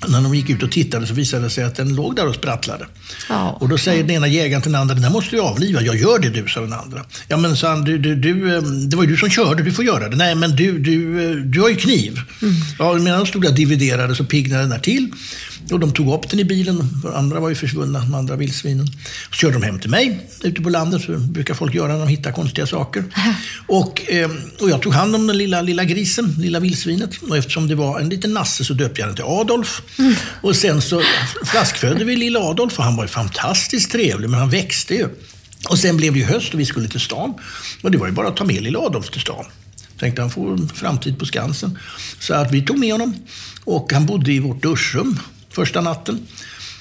När de gick ut och tittade så visade det sig att den låg där och sprattlade. Ja. Och då säger den ena jägaren till den andra, den här måste du avliva. Jag gör det du, sa den andra. Ja men sa han, du, du, du, eh, det var ju du som körde, du får göra det. Nej men du, du, eh, du har ju kniv. Mm. Ja, medan de stod där och dividerade så piggnade den där till. Och de tog upp den i bilen, andra var ju försvunna, de andra vildsvinen. Så körde de hem till mig ute på landet, så brukar folk göra när de hittar konstiga saker. Och, eh, och jag tog hand om den lilla, lilla grisen, lilla vildsvinet. Och eftersom det var en liten nasse så döpte jag den till Adolf. Mm. Och sen så flaskfödde vi lilla Adolf och han var ju fantastiskt trevlig, men han växte ju. Och sen blev det ju höst och vi skulle till stan. Och det var ju bara att ta med lilla Adolf till stan. Tänkte han får framtid på Skansen. Så att vi tog med honom. Och han bodde i vårt duschrum första natten.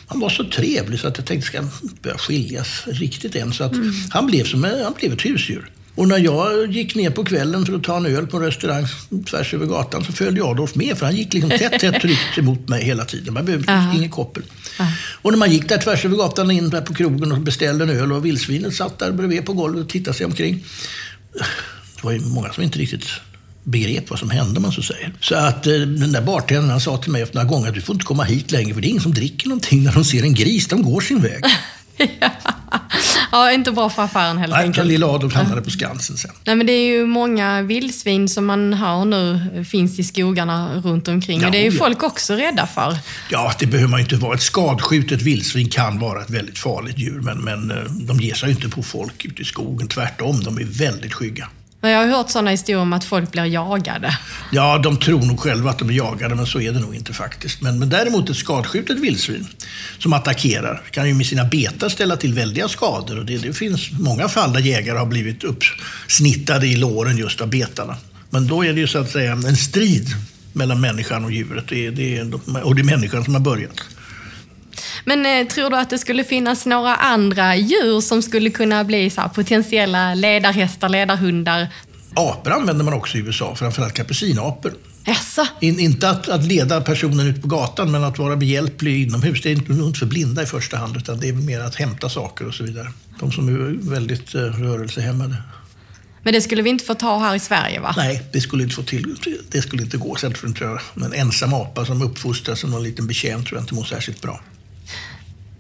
Han var så trevlig så att jag tänkte, ska han börja skiljas riktigt än? Så att mm. han, blev som, han blev ett husdjur. Och när jag gick ner på kvällen för att ta en öl på en restaurang tvärs över gatan så följde Adolf med. För han gick liksom tätt, tätt tryckt emot mig hela tiden. Man behövde uh -huh. ingen koppel. Uh -huh. Och när man gick där tvärs över gatan in där på krogen och beställde en öl och vildsvinet satt där bredvid på golvet och tittade sig omkring. Det var ju många som inte riktigt begrep vad som hände, man så säger. Så att eh, den där bartendern sa till mig efter några gånger att du får inte komma hit längre för det är ingen som dricker någonting när de ser en gris. De går sin väg. ja, inte bra för affären helt Nej, enkelt. Lilla Adolf hamnade på Skansen sen. Nej, men det är ju många vildsvin som man hör nu finns i skogarna runt omkring. Ja, och det är ju ja. folk också rädda för. Ja, det behöver man ju inte vara. Ett skadskjutet vildsvin kan vara ett väldigt farligt djur, men, men eh, de ger sig ju inte på folk ute i skogen. Tvärtom, de är väldigt skygga. Jag har hört sådana historier om att folk blir jagade. Ja, de tror nog själva att de är jagade, men så är det nog inte faktiskt. Men, men däremot ett skadskjutet vildsvin som attackerar kan ju med sina betar ställa till väldiga skador. Och det, det finns många fall där jägare har blivit uppsnittade i låren just av betarna. Men då är det ju så att säga en strid mellan människan och djuret. Det är, det är, och det är människan som har börjat. Men eh, tror du att det skulle finnas några andra djur som skulle kunna bli så potentiella ledarhästar, ledarhundar? Apor använder man också i USA, framförallt kapucinapor. Jaså? In, inte att, att leda personen ut på gatan, men att vara behjälplig inomhus. Det är inte, inte för blinda i första hand, utan det är mer att hämta saker och så vidare. De som är väldigt uh, rörelsehämmade. Men det skulle vi inte få ta här i Sverige va? Nej, det skulle inte få till. Det skulle inte gå. Sen tror jag en ensam apa som uppfostras som någon liten betjänt tror jag inte mår särskilt bra.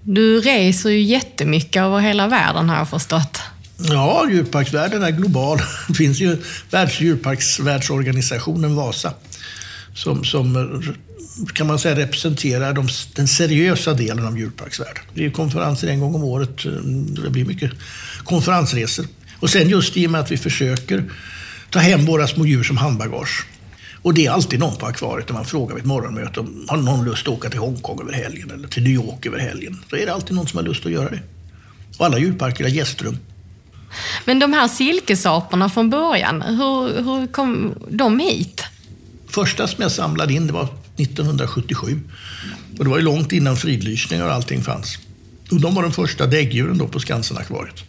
Du reser ju jättemycket över hela världen har jag förstått. Ja, djurparksvärlden är global. Det finns ju världsdjurparksvärldsorganisationen Vasa som, som kan man säga representerar de, den seriösa delen av djurparksvärlden. Det är konferenser en gång om året. Eh, det blir mycket konferensresor. Och sen just i och med att vi försöker ta hem våra små djur som handbagage. Och det är alltid någon på akvariet när man frågar vid ett morgonmöte om har någon lust att åka till Hongkong över helgen eller till New York över helgen. Så är det alltid någon som har lust att göra det. Och alla djurparker har gästrum. Men de här silkesaporna från början, hur, hur kom de hit? Första som jag samlade in det var 1977. Och det var ju långt innan fridlysningar och allting fanns. Och de var de första däggdjuren då på Skansen-akvariet.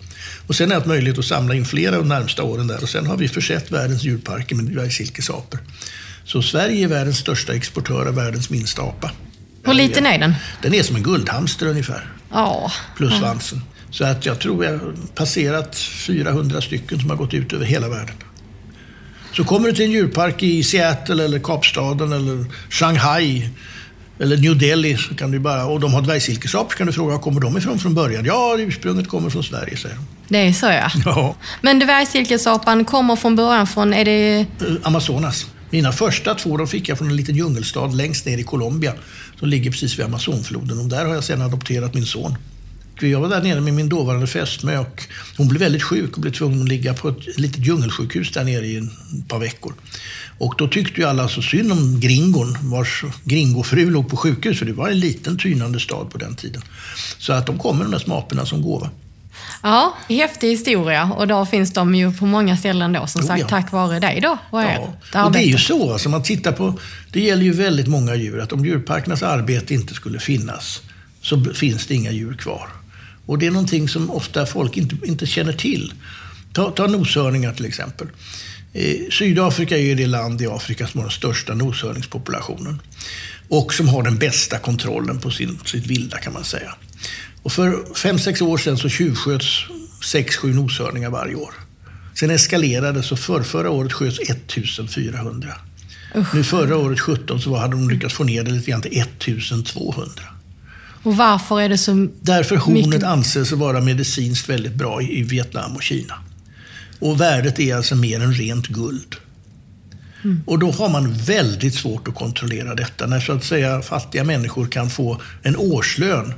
Och sen har jag haft möjlighet att samla in flera de närmsta åren där. Och sen har vi försett världens djurparker med dvärgsilkesapor. Så Sverige är världens största exportör av världens minsta apa. Hur liten är den? Den är som en guldhamster ungefär. Ja. Plus svansen. Så att jag tror jag har passerat 400 stycken som har gått ut över hela världen. Så kommer du till en djurpark i Seattle eller Kapstaden eller Shanghai eller New Delhi så kan du bara, och de har dvärgsilkesapor så kan du fråga var kommer de ifrån från början? Ja, ursprunget kommer från Sverige, säger de. Det är så ja. Ja. Men dvärgsilkesapan kommer från början från, är det... Eh, Amazonas. Mina första två de fick jag från en liten djungelstad längst ner i Colombia som ligger precis vid Amazonfloden. Och där har jag sedan adopterat min son. Jag var där nere med min dåvarande fästmö och hon blev väldigt sjuk och blev tvungen att ligga på ett litet djungelsjukhus där nere i ett par veckor. Och då tyckte ju alla så synd om gringon, vars gringofru låg på sjukhus, för det var en liten tynande stad på den tiden. Så att de kommer de där små aporna som gåva. Ja, häftig historia och då finns de ju på många ställen då, som Oh, sagt, ja. tack vare dig då och. Ja. Och det är ju så, alltså, man tittar på, det gäller ju väldigt många djur, att om djurparkernas arbete inte skulle finnas så finns det inga djur kvar. Och det är någonting som ofta folk inte, inte känner till. Ta, ta noshörningar till exempel. Eh, Sydafrika är ju det land i Afrika som har den största noshörningspopulationen. Och som har den bästa kontrollen på sin, sitt vilda kan man säga. Och för fem sex år sedan så tjuvsköts sex sju noshörningar varje år. Sen eskalerade så för förra året sköts 1400. Nu förra året 17 så hade de lyckats få ner det lite grann till 1200. Och varför är det så... Därför hornet Mycket- anses vara medicinskt väldigt bra i Vietnam och Kina. Och värdet är alltså mer än rent guld. Och då har man väldigt svårt att kontrollera detta. När så att säga fattiga människor kan få en årslön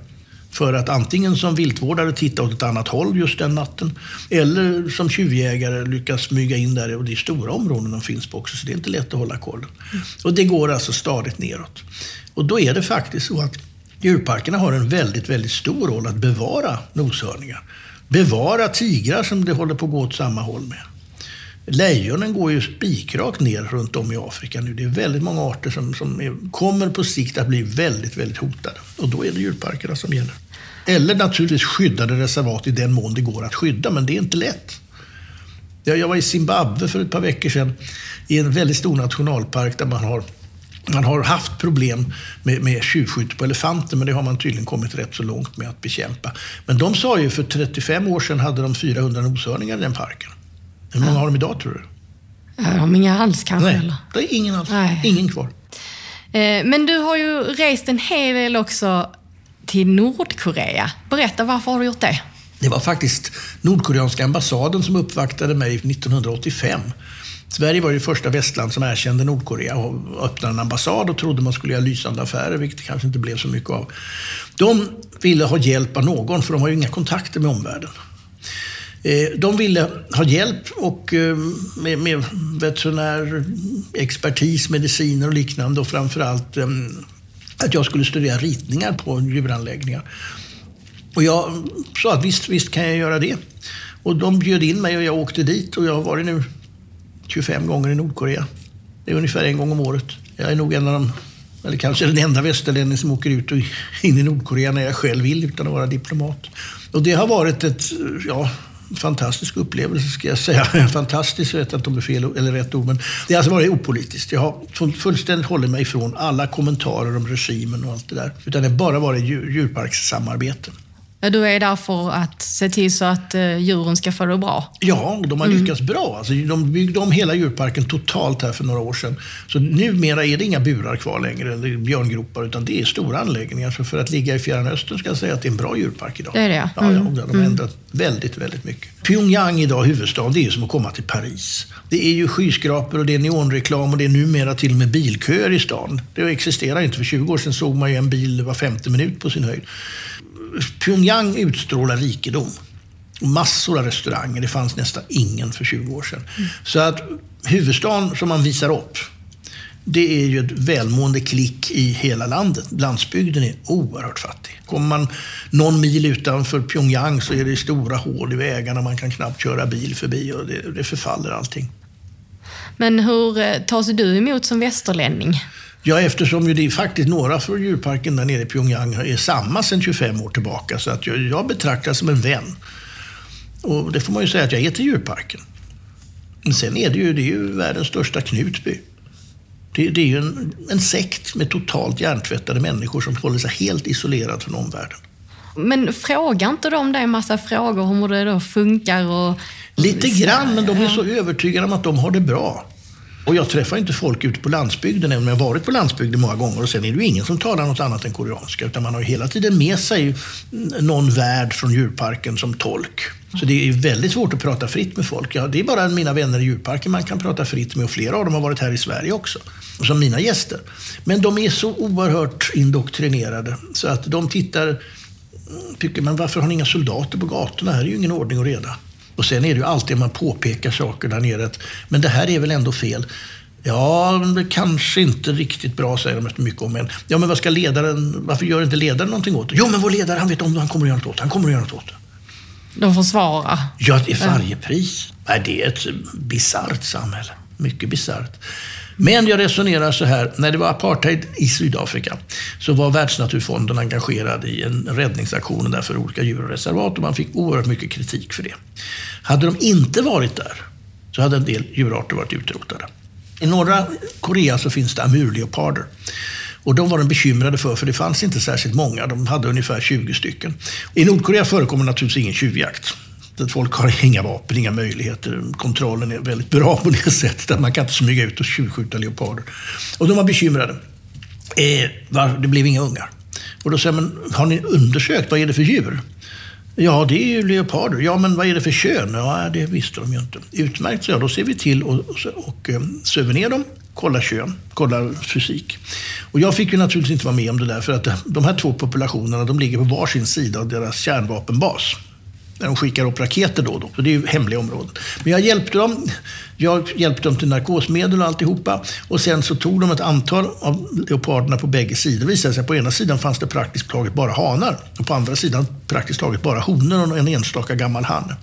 för att antingen som viltvårdare titta åt ett annat håll just den natten eller som tjuvjägare lyckas smyga in där. Och det är stora områden de finns på också, så det är inte lätt att hålla koll. Och det går alltså stadigt neråt. Och då är det faktiskt så att djurparkerna har en väldigt, väldigt stor roll att bevara noshörningar. Bevara tigrar som det håller på att gå åt samma håll med. Lejonen går ju spikrakt ner runt om i Afrika nu. Det är väldigt många arter som, som är, kommer på sikt att bli väldigt, väldigt hotade. Och då är det djurparkerna som gäller. Eller naturligtvis skyddade reservat i den mån det går att skydda, men det är inte lätt. Jag, jag var i Zimbabwe för ett par veckor sedan i en väldigt stor nationalpark där man har man har haft problem med, med tjuvskytte på elefanter, men det har man tydligen kommit rätt så långt med att bekämpa. Men de sa ju för 35 år sedan hade de 400 noshörningar i den parken. Hur många har de idag tror du? Ja, de inga alls kanske Nej, eller? det är ingen alls. Nej. Ingen kvar. Eh, Men du har ju rest en hel del också till Nordkorea. Berätta, varför har du gjort det? Det var faktiskt Nordkoreanska ambassaden som uppvaktade mig 1985. Sverige var ju första västland som erkände Nordkorea och öppnade en ambassad och trodde man skulle göra lysande affärer, vilket det kanske inte blev så mycket av. De ville ha hjälp av någon, för de har ju inga kontakter med omvärlden. Eh, de ville ha hjälp och eh, med, med veterinär expertis, mediciner och liknande och framförallt eh, att jag skulle studera ritningar på djuranläggningar. Och jag sa att visst, visst kan jag göra det. Och de bjöd in mig och jag åkte dit och jag har varit nu 25 gånger i Nordkorea. Det är ungefär en gång om året. Jag är nog en av de, eller kanske den enda västerlänning som åker ut och in i Nordkorea när jag själv vill utan att vara diplomat. Och det har varit ett, ja, fantastisk upplevelse ska jag säga. Fantastiskt, jag vet inte om det är fel eller rätt ord, men det har alltså varit opolitiskt. Jag har fullständigt hållit mig ifrån alla kommentarer om regimen och allt det där. Utan det har bara varit djur, djurparkssamarbete. Du är där för att se till så att eh, djuren ska få det bra? Ja, de har lyckats bra. Alltså, de byggde om hela djurparken totalt här för några år sedan. Så numera är det inga burar kvar längre, eller björngropar, utan det är stora anläggningar. Så för att ligga i Fjärran Östern ska jag säga att det är en bra djurpark idag. Det är det, ja. Ja, ja de har ändrat väldigt, väldigt mycket. Pyongyang idag, huvudstaden, det är ju som att komma till Paris. Det är ju skyskrapor och det är neonreklam och det är numera till och med bilköer i stan. Det existerar inte. För 20 år sedan såg man ju en bil var femte minut på sin höjd. Pyongyang utstrålar rikedom. Massor av restauranger. Det fanns nästan ingen för 20 år sedan. Så att huvudstaden som man visar upp, det är ju ett välmående klick i hela landet. Landsbygden är oerhört fattig. Kommer man någon mil utanför Pyongyang så är det stora hål i vägarna. Man kan knappt köra bil förbi och det, det förfaller allting. Men hur eh, tas du emot som västerlänning? Ja, eftersom ju det är faktiskt några från djurparken där nere i Pyongyang är samma sedan 25 år tillbaka. Så att jag, jag betraktas som en vän. Och det får man ju säga att jag är till djurparken. Men sen är det ju, det är ju världens största Knutby. Det, det är ju en, en sekt med totalt hjärntvättade människor som håller sig helt isolerad från omvärlden. Men frågar inte de dig en massa frågor om hur det då funkar? Och... Lite grann, men de är så övertygade om att de har det bra. Och jag träffar inte folk ute på landsbygden, även om jag varit på landsbygden många gånger. Och sen är det ju ingen som talar något annat än koreanska. Utan man har ju hela tiden med sig någon värd från djurparken som tolk. Så det är väldigt svårt att prata fritt med folk. Ja, det är bara mina vänner i djurparken man kan prata fritt med. Och flera av dem har varit här i Sverige också. Som mina gäster. Men de är så oerhört indoktrinerade. Så att de tittar, tycker man varför har ni inga soldater på gatorna? Här är ju ingen ordning och reda. Och sen är det ju alltid man påpekar saker där nere. Att, men det här är väl ändå fel. Ja, det kanske inte riktigt bra, säger de efter mycket om en. Ja, men vad ska ledaren, varför gör inte ledaren någonting åt det? Jo, men vår ledare, han vet om det, han kommer att göra något åt det. Han kommer att göra något åt det. De försvarar? Ja, till varje pris. Nej, det är ett bisarrt samhälle. Mycket bisarrt. Men jag resonerar så här, när det var apartheid i Sydafrika så var Världsnaturfonden engagerad i en räddningsaktion där för olika djurreservat och man fick oerhört mycket kritik för det. Hade de inte varit där så hade en del djurarter varit utrotade. I norra Korea så finns det amurleoparder. Och de var de bekymrade för, för det fanns inte särskilt många. De hade ungefär 20 stycken. I Nordkorea förekommer naturligtvis ingen tjuvjakt. Folk har inga vapen, inga möjligheter. Kontrollen är väldigt bra på det sättet att man kan inte smyga ut och tjuvskjuta leoparder. Och de var bekymrade. Eh, var, det blev inga ungar. Och då säger man, har ni undersökt vad är det för djur? Ja, det är ju leoparder. Ja, men vad är det för kön? Ja, det visste de ju inte. Utmärkt, så ja, då ser vi till och, och, och eh, söver ner dem, kollar kön, kollar fysik. Och jag fick ju naturligtvis inte vara med om det där, för att de här två populationerna, de ligger på varsin sida av deras kärnvapenbas när de skickar upp raketer då och då. Så det är ju hemliga områden. Men jag hjälpte dem. Jag hjälpte dem till narkosmedel och alltihopa. Och sen så tog de ett antal av leoparderna på bägge sidor. Det visade sig att på ena sidan fanns det praktiskt taget bara hanar. Och på andra sidan praktiskt taget bara honor och en enstaka gammal hanne.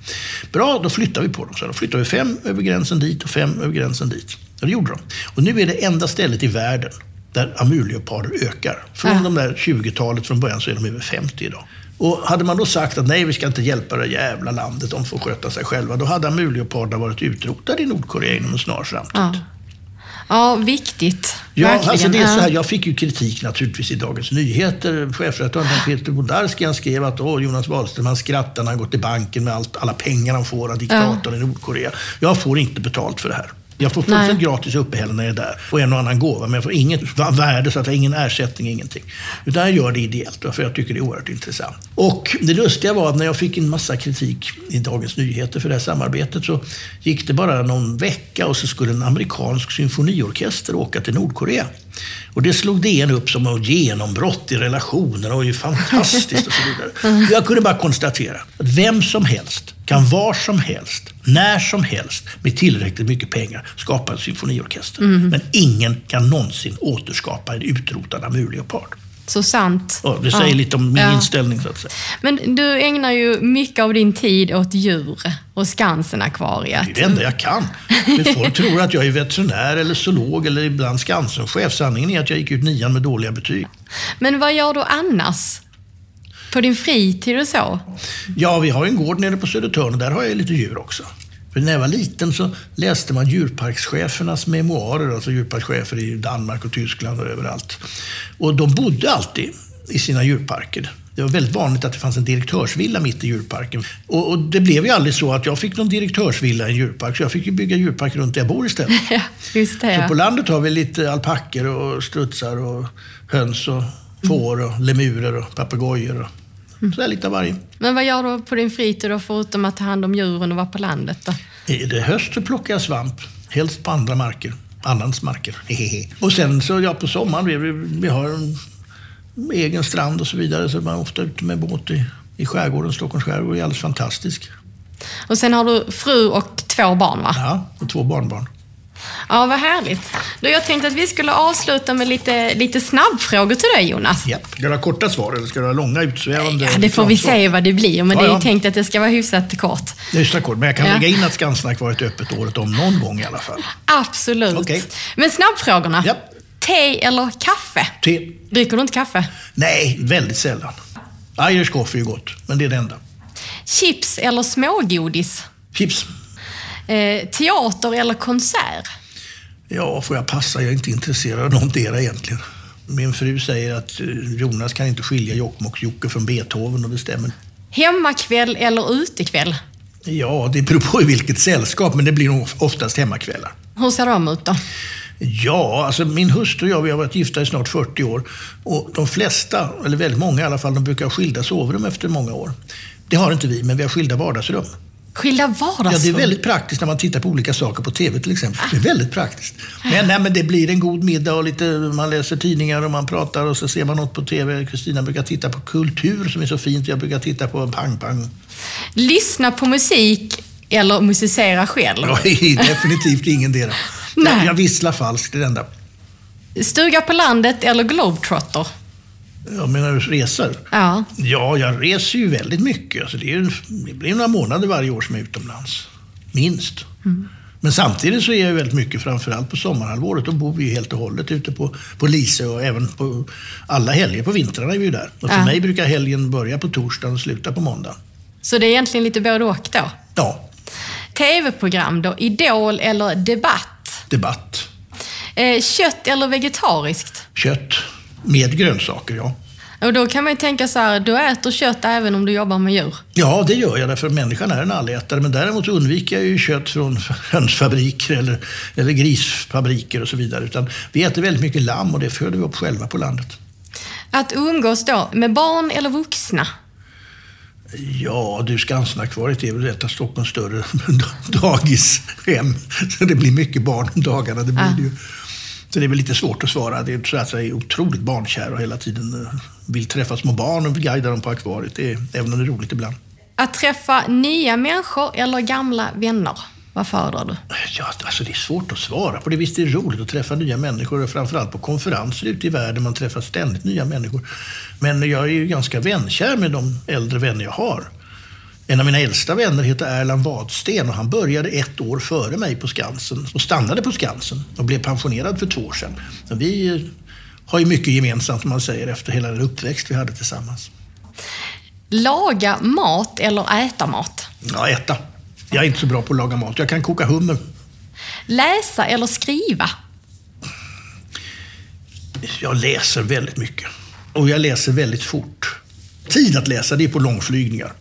Bra, då flyttar vi på dem. Så då flyttar vi fem över gränsen dit och fem över gränsen dit. Och det gjorde de. Och nu är det enda stället i världen där amurleoparder ökar. Från ja. de där 20-talet från början så är de över 50 idag. Och hade man då sagt att nej, vi ska inte hjälpa det jävla landet, de får sköta sig själva. Då hade amurleoparderna varit utrotade i Nordkorea inom en snar framtid. Ja. Ja, viktigt. Ja, Verkligen. alltså det är så här, jag fick ju kritik naturligtvis i Dagens Nyheter. Chefredaktören Peter Bodarski han skrev att Åh, Jonas Wahlström han skrattar när han går till banken med allt, alla pengar han får av diktatorn ja. i Nordkorea. Jag får inte betalt för det här. Jag får fullständigt gratis uppehälle när jag är där och en och annan gåva, men jag får inget värde, så att jag ingen ersättning, ingenting. Utan jag gör det ideellt, för jag tycker det är oerhört intressant. Och det lustiga var att när jag fick en massa kritik i Dagens Nyheter för det här samarbetet så gick det bara någon vecka och så skulle en amerikansk symfoniorkester åka till Nordkorea. Och det slog DN upp som ett genombrott i relationerna och är fantastiskt och så vidare. Jag kunde bara konstatera att vem som helst kan var som helst, när som helst, med tillräckligt mycket pengar skapa en symfoniorkester. Mm. Men ingen kan någonsin återskapa en utrotad amurleopard. Så sant. Ja, det säger ja. lite om min ja. inställning så att säga. Men du ägnar ju mycket av din tid åt djur och Skansen-akvariet. Det är det enda jag kan. Folk tror att jag är veterinär eller zoolog eller ibland Skansen-chef. Sanningen är att jag gick ut nian med dåliga betyg. Men vad gör du annars? På din fritid och så? Ja, vi har en gård nere på Södertörn och där har jag lite djur också. När jag var liten så läste man djurparkschefernas memoarer, alltså djurparkschefer i Danmark och Tyskland och överallt. Och de bodde alltid i sina djurparker. Det var väldigt vanligt att det fanns en direktörsvilla mitt i djurparken. Och, och det blev ju aldrig så att jag fick någon direktörsvilla i en djurpark, så jag fick ju bygga djurpark runt där jag bor istället. Ja, just det. Så Ja. på landet har vi lite alpackor och strutsar och höns och får och lemurer och papegojor. Och sådär lite av varje. Men vad gör du på din fritid då, förutom att ta hand om djuren och vara på landet? Då? Är det höst så plockar jag svamp. Helst på andra marker. Annans marker. Hehehe. Och sen så, ja på sommaren, vi, vi, vi har en egen strand och så vidare. Så man är ofta ute med båt i, i skärgården, Stockholms skärgård. Det är alldeles fantastisk. Och sen har du fru och två barn va? Ja, och två barnbarn. Ja, vad härligt. Då jag tänkte att vi skulle avsluta med lite, lite snabbfrågor till dig Jonas. Ja. Ska du ha korta svar eller ska du ha långa utsvävande Ja, det får vi svar? se vad det blir, men Ja, det är ja. tänkt att det ska vara hyfsat kort. Så kort, men jag kan Ja. lägga in att Skansnack varit öppet året om någon gång i alla fall. Absolut. Okej. Men snabbfrågorna. Ja. Te eller kaffe? Te? Dricker du inte kaffe? Nej, väldigt sällan. Irish coffee är gott, men det är det enda. Chips eller smågodis? Chips? Eh, teater eller konsert? Ja, får jag passa? Jag är inte intresserad av någondera egentligen. Min fru säger att eh, Jonas kan inte skilja Jokkmokks-Jocke från Beethoven och det stämmer. Hemmakväll eller utekväll? Ja, det beror på i vilket sällskap, men det blir nog oftast hemmakvällar. Hur ser de ut då? Ja, alltså min hustru och jag vi har varit gifta i snart 40 år. Och de flesta, eller väldigt många i alla fall, de brukar ha skilda sovrum efter många år. Det har inte vi, men vi har skilda vardagsrum. Skilda vardagsrum? Ja, det är väldigt praktiskt när man tittar på olika saker på TV till exempel. Det är väldigt praktiskt. Men, nej, men det blir en god middag och lite, man läser tidningar och man pratar och så ser man något på TV. Kristina brukar titta på kultur som är så fint. Jag brukar titta på Pang Pang. Lyssna på musik eller musicera själv? Ja, definitivt ingendera. Nej. Jag, jag visslar falskt, det enda. Stuga på landet eller globetrotter? Jag menar du resor? Ja. Ja, jag reser ju väldigt mycket. Alltså det, är, det blir några månader varje år som jag är utomlands. Minst. Men samtidigt så är jag ju väldigt mycket, framförallt på sommarhalvåret. Då bor vi ju helt och hållet ute på, på Lisö och även på alla helger. På vintrarna är vi ju där. Och för Ja. mig brukar helgen börja på torsdagen och sluta på måndag. Så det är egentligen lite både och då? Ja, TV-program då? Idol eller Debatt? debatt. Eh, kött eller vegetariskt? Kött. Med grönsaker, ja. Och då kan man ju tänka så här, du äter kött även om du jobbar med djur. Ja, det gör jag därför att människan är en allätare. Men däremot undviker jag ju kött från hönsfabriker eller, eller grisfabriker och så vidare. Utan vi äter väldigt mycket lamm och det föder vi upp själva på landet. Att umgås då med barn eller vuxna? Ja, du Skansnackvaret är väl ett av Stockholms större dagishem. Så det blir mycket barn om dagarna. Det blir Ja. det ju. Så det är väl lite svårt att svara. Det är så att jag är otroligt barnkär och hela tiden eh, vill träffa små barn och guida dem på akvariet. Det är, även om det är roligt ibland. Att träffa nya människor eller gamla vänner? Vad föredrar du? Ja, alltså det är svårt att svara på det. Visst är det roligt att träffa nya människor och framförallt på konferenser ute i världen. Man träffar ständigt nya människor. Men jag är ju ganska vänkär med de äldre vänner jag har. En av mina äldsta vänner heter Erland Wadsten och han började ett år före mig på Skansen och stannade på Skansen och blev pensionerad för två år sedan. Så vi eh, har ju mycket gemensamt, om man säger, efter hela den uppväxt vi hade tillsammans. Laga mat eller äta mat? Ja, äta. Jag är inte så bra på att laga mat. Jag kan koka hummer. Läsa eller skriva? Jag läser väldigt mycket. Och jag läser väldigt fort. Tid att läsa, det är på långflygningar.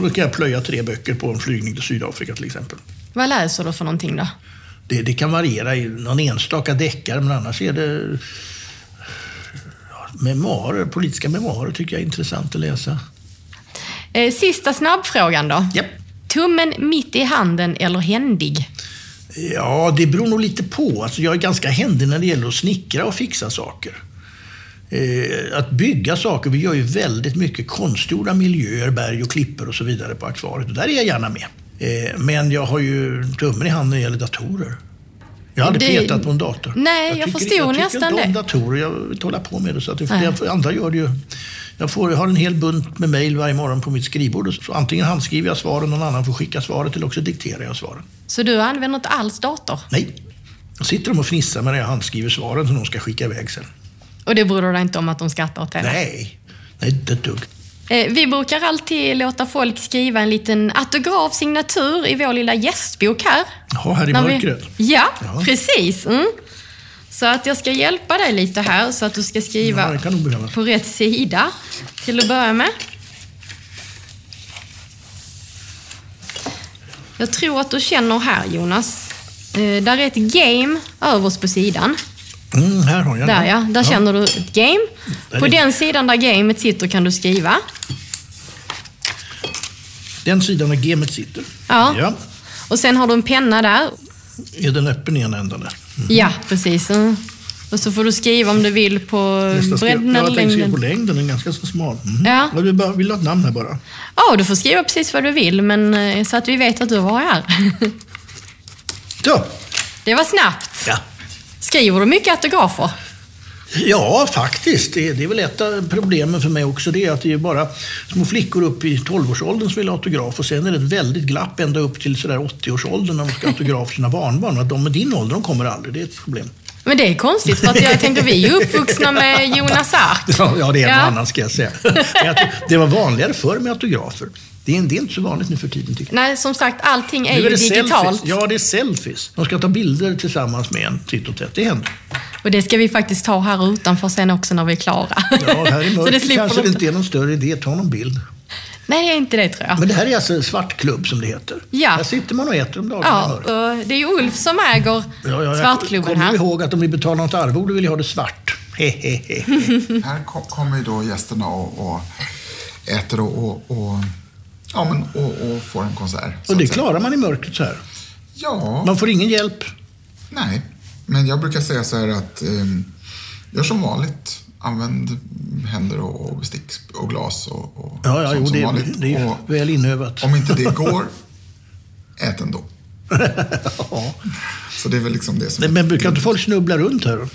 Då kan jag plöja tre böcker på en flygning till Sydafrika till exempel. Vad läser du för någonting då? Det, det kan variera i någon enstaka deckare, men annars är det memoarer, politiska memoarer tycker jag är intressant att läsa. Eh, sista snabbfrågan då. Japp. Tummen mitt i handen eller händig? Ja, det beror nog lite på. Alltså, jag är ganska händig när det gäller att snickra och fixa saker. Eh, att bygga saker, vi gör ju väldigt mycket konstgjorda miljöer, berg och klippor och så vidare på akvariet. Och där är jag gärna med. Eh, men jag har ju tummen i handen när det gäller datorer. Jag har aldrig Det- petat på en dator. Nej, jag tycker- förstod jag nästan tycker inte om det. datorer, jag vill inte hålla på med det. Så att det, det, andra gör det ju. Jag, får, jag har en hel bunt med mejl varje morgon på mitt skrivbord. Så antingen handskriver jag svaren, någon annan får skicka svaret eller också dikterar jag svaren. Så du använder inte alls dator? Nej. Då sitter de och fnissar när jag handskriver svaren som de ska skicka iväg sen. Och det bryr du dig inte om att de skrattar åt det? Nej, nej inte ett dugg. Eh, Vi brukar alltid låta folk skriva en liten autografsignatur i vår lilla gästbok här. Jaha, här i När vi- mörkret. Ja, Ja. precis. Mm. Så att jag ska hjälpa dig lite här så att du ska Ja, skriva behövas. på rätt sida till att börja med. Jag tror att du känner här Jonas. Eh, där är ett game överst på sidan. Mm, här har jag Där den. ja, där känner du ett game. Där På den sidan där gamet sitter kan du skriva. Den sidan där gamet sitter. Ja. ja. Och sen har du en penna där. Är den öppen i ena änden där? Ja, precis. Mm. Och så får du skriva om du vill på Nästa bredden jag eller tänkte skriva längden. på längden, den är ganska så smal. Mm. Ja. Jag vill, bara, vill ha ett namn här bara? Ja, du får skriva precis vad du vill, men eh, så att vi vet att du var här. Så. Det var snabbt. Ja. Skriver du mycket autografer? Ja, faktiskt. Det, det är väl ett av problemen för mig också. Det är att det är bara små flickor upp i 12-årsåldern som vill ha autograf och sen är det ett väldigt glapp ända upp till sådär 80-årsåldern när de ska ha autograf för sina barnbarn. Att de med din ålder, de kommer aldrig. Det är ett problem. Men det är konstigt, för att jag tänker vi är uppvuxna med Jonas Ark. Ja, det är en Ja. annan ska jag säga. Det var vanligare förr med autografer. Det är, är inte så vanligt nu för tiden tycker jag. Nej, som sagt, allting är Nu ju det digitalt. Selfies. Ja, det är selfies. De ska ta bilder tillsammans med en titt och tätt. Det händer. Och det ska vi faktiskt ta här utanför sen också när vi är klara. Ja, här i det mörkret kanske de det inte är någon större idé att ta någon bild. Nej, är inte det tror jag. Men det här är alltså svartklubb som det heter. Ja. Här sitter man och äter om dagarna Ja, och det är ju Ulf som äger Ja, ja, jag Svartklubben kommer här. ihåg att om vi betalar något arvode vill jag ha det svart. Hehehe. Här ko- kommer ju då gästerna och, och äter och, och, och, ja, men, och, och får en konsert. Och det klarar man i mörkret så här. Ja, Man får ingen hjälp. nej. Men jag brukar säga så här att um, gör som vanligt. Använd händer och, bestick och glas och, och Ja, ja, sånt jo, som det, vanligt. det är och väl inövat. om inte det går, ät ändå. Ja. Så det är väl liksom det som... Men, men brukar inte folk snubbla runt här?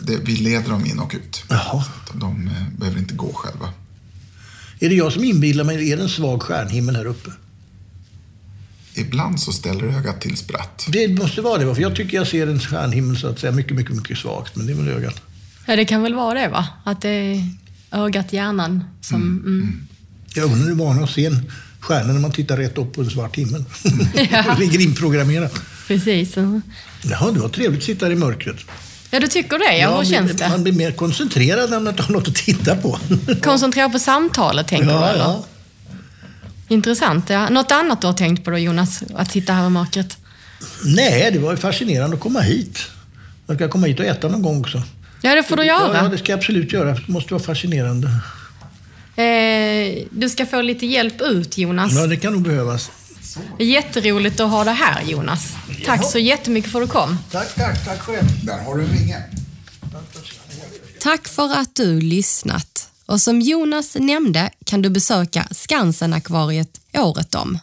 det, vi leder dem in och ut. Jaha. Att de eh, behöver inte gå själva. Är det jag som inbillar mig, är det en svag stjärnhimmel här uppe? Ibland så ställer ögat till spratt. Det måste vara det, va? för jag tycker jag ser en stjärnhimmel så att säga mycket, mycket, mycket svagt. Men det är väl ögat. Ja, det kan väl vara det va? Att det är ögat, hjärnan som... Mm. Jag undrar hur var att se en stjärna när man tittar rätt upp på en svart himmel. det ligger inprogrammerat. Precis. Jaha, det var trevligt att sitta här i mörkret. Ja, du tycker det? Ja, hur känns det? Man blir mer koncentrerad när man inte har något att titta på. Koncentrera på samtalet, tänker du? ja, Eller? ja. Intressant. Ja. Något annat du har tänkt på då, Jonas? Att sitta här i mörkret? Nej, det var ju fascinerande att komma hit. Jag ska komma hit och äta någon gång också. Ja, det får du göra. ja, det ska jag absolut göra. Det måste vara fascinerande. Eh, du ska få lite hjälp ut, Jonas. Ja, det kan nog behövas. Det är jätteroligt att ha dig här, Jonas. Tack så jättemycket för att du kom. Tack, tack, tack själv. Där har du en vinge. Tack för att du lyssnat. Och som Jonas nämnde kan du besöka Skansen-akvariet året om.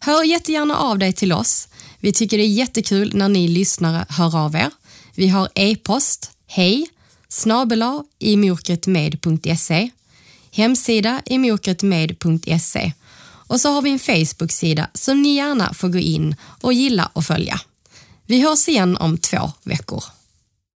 Hör jättegärna av dig till oss. Vi tycker det är jättekul när ni lyssnare hör av er. Vi har e-post, hej, snabela imorkretmed.se, hemsida imorkretmed.se och så har vi en Facebook-sida som ni gärna får gå in och gilla och följa. Vi hörs igen om två veckor.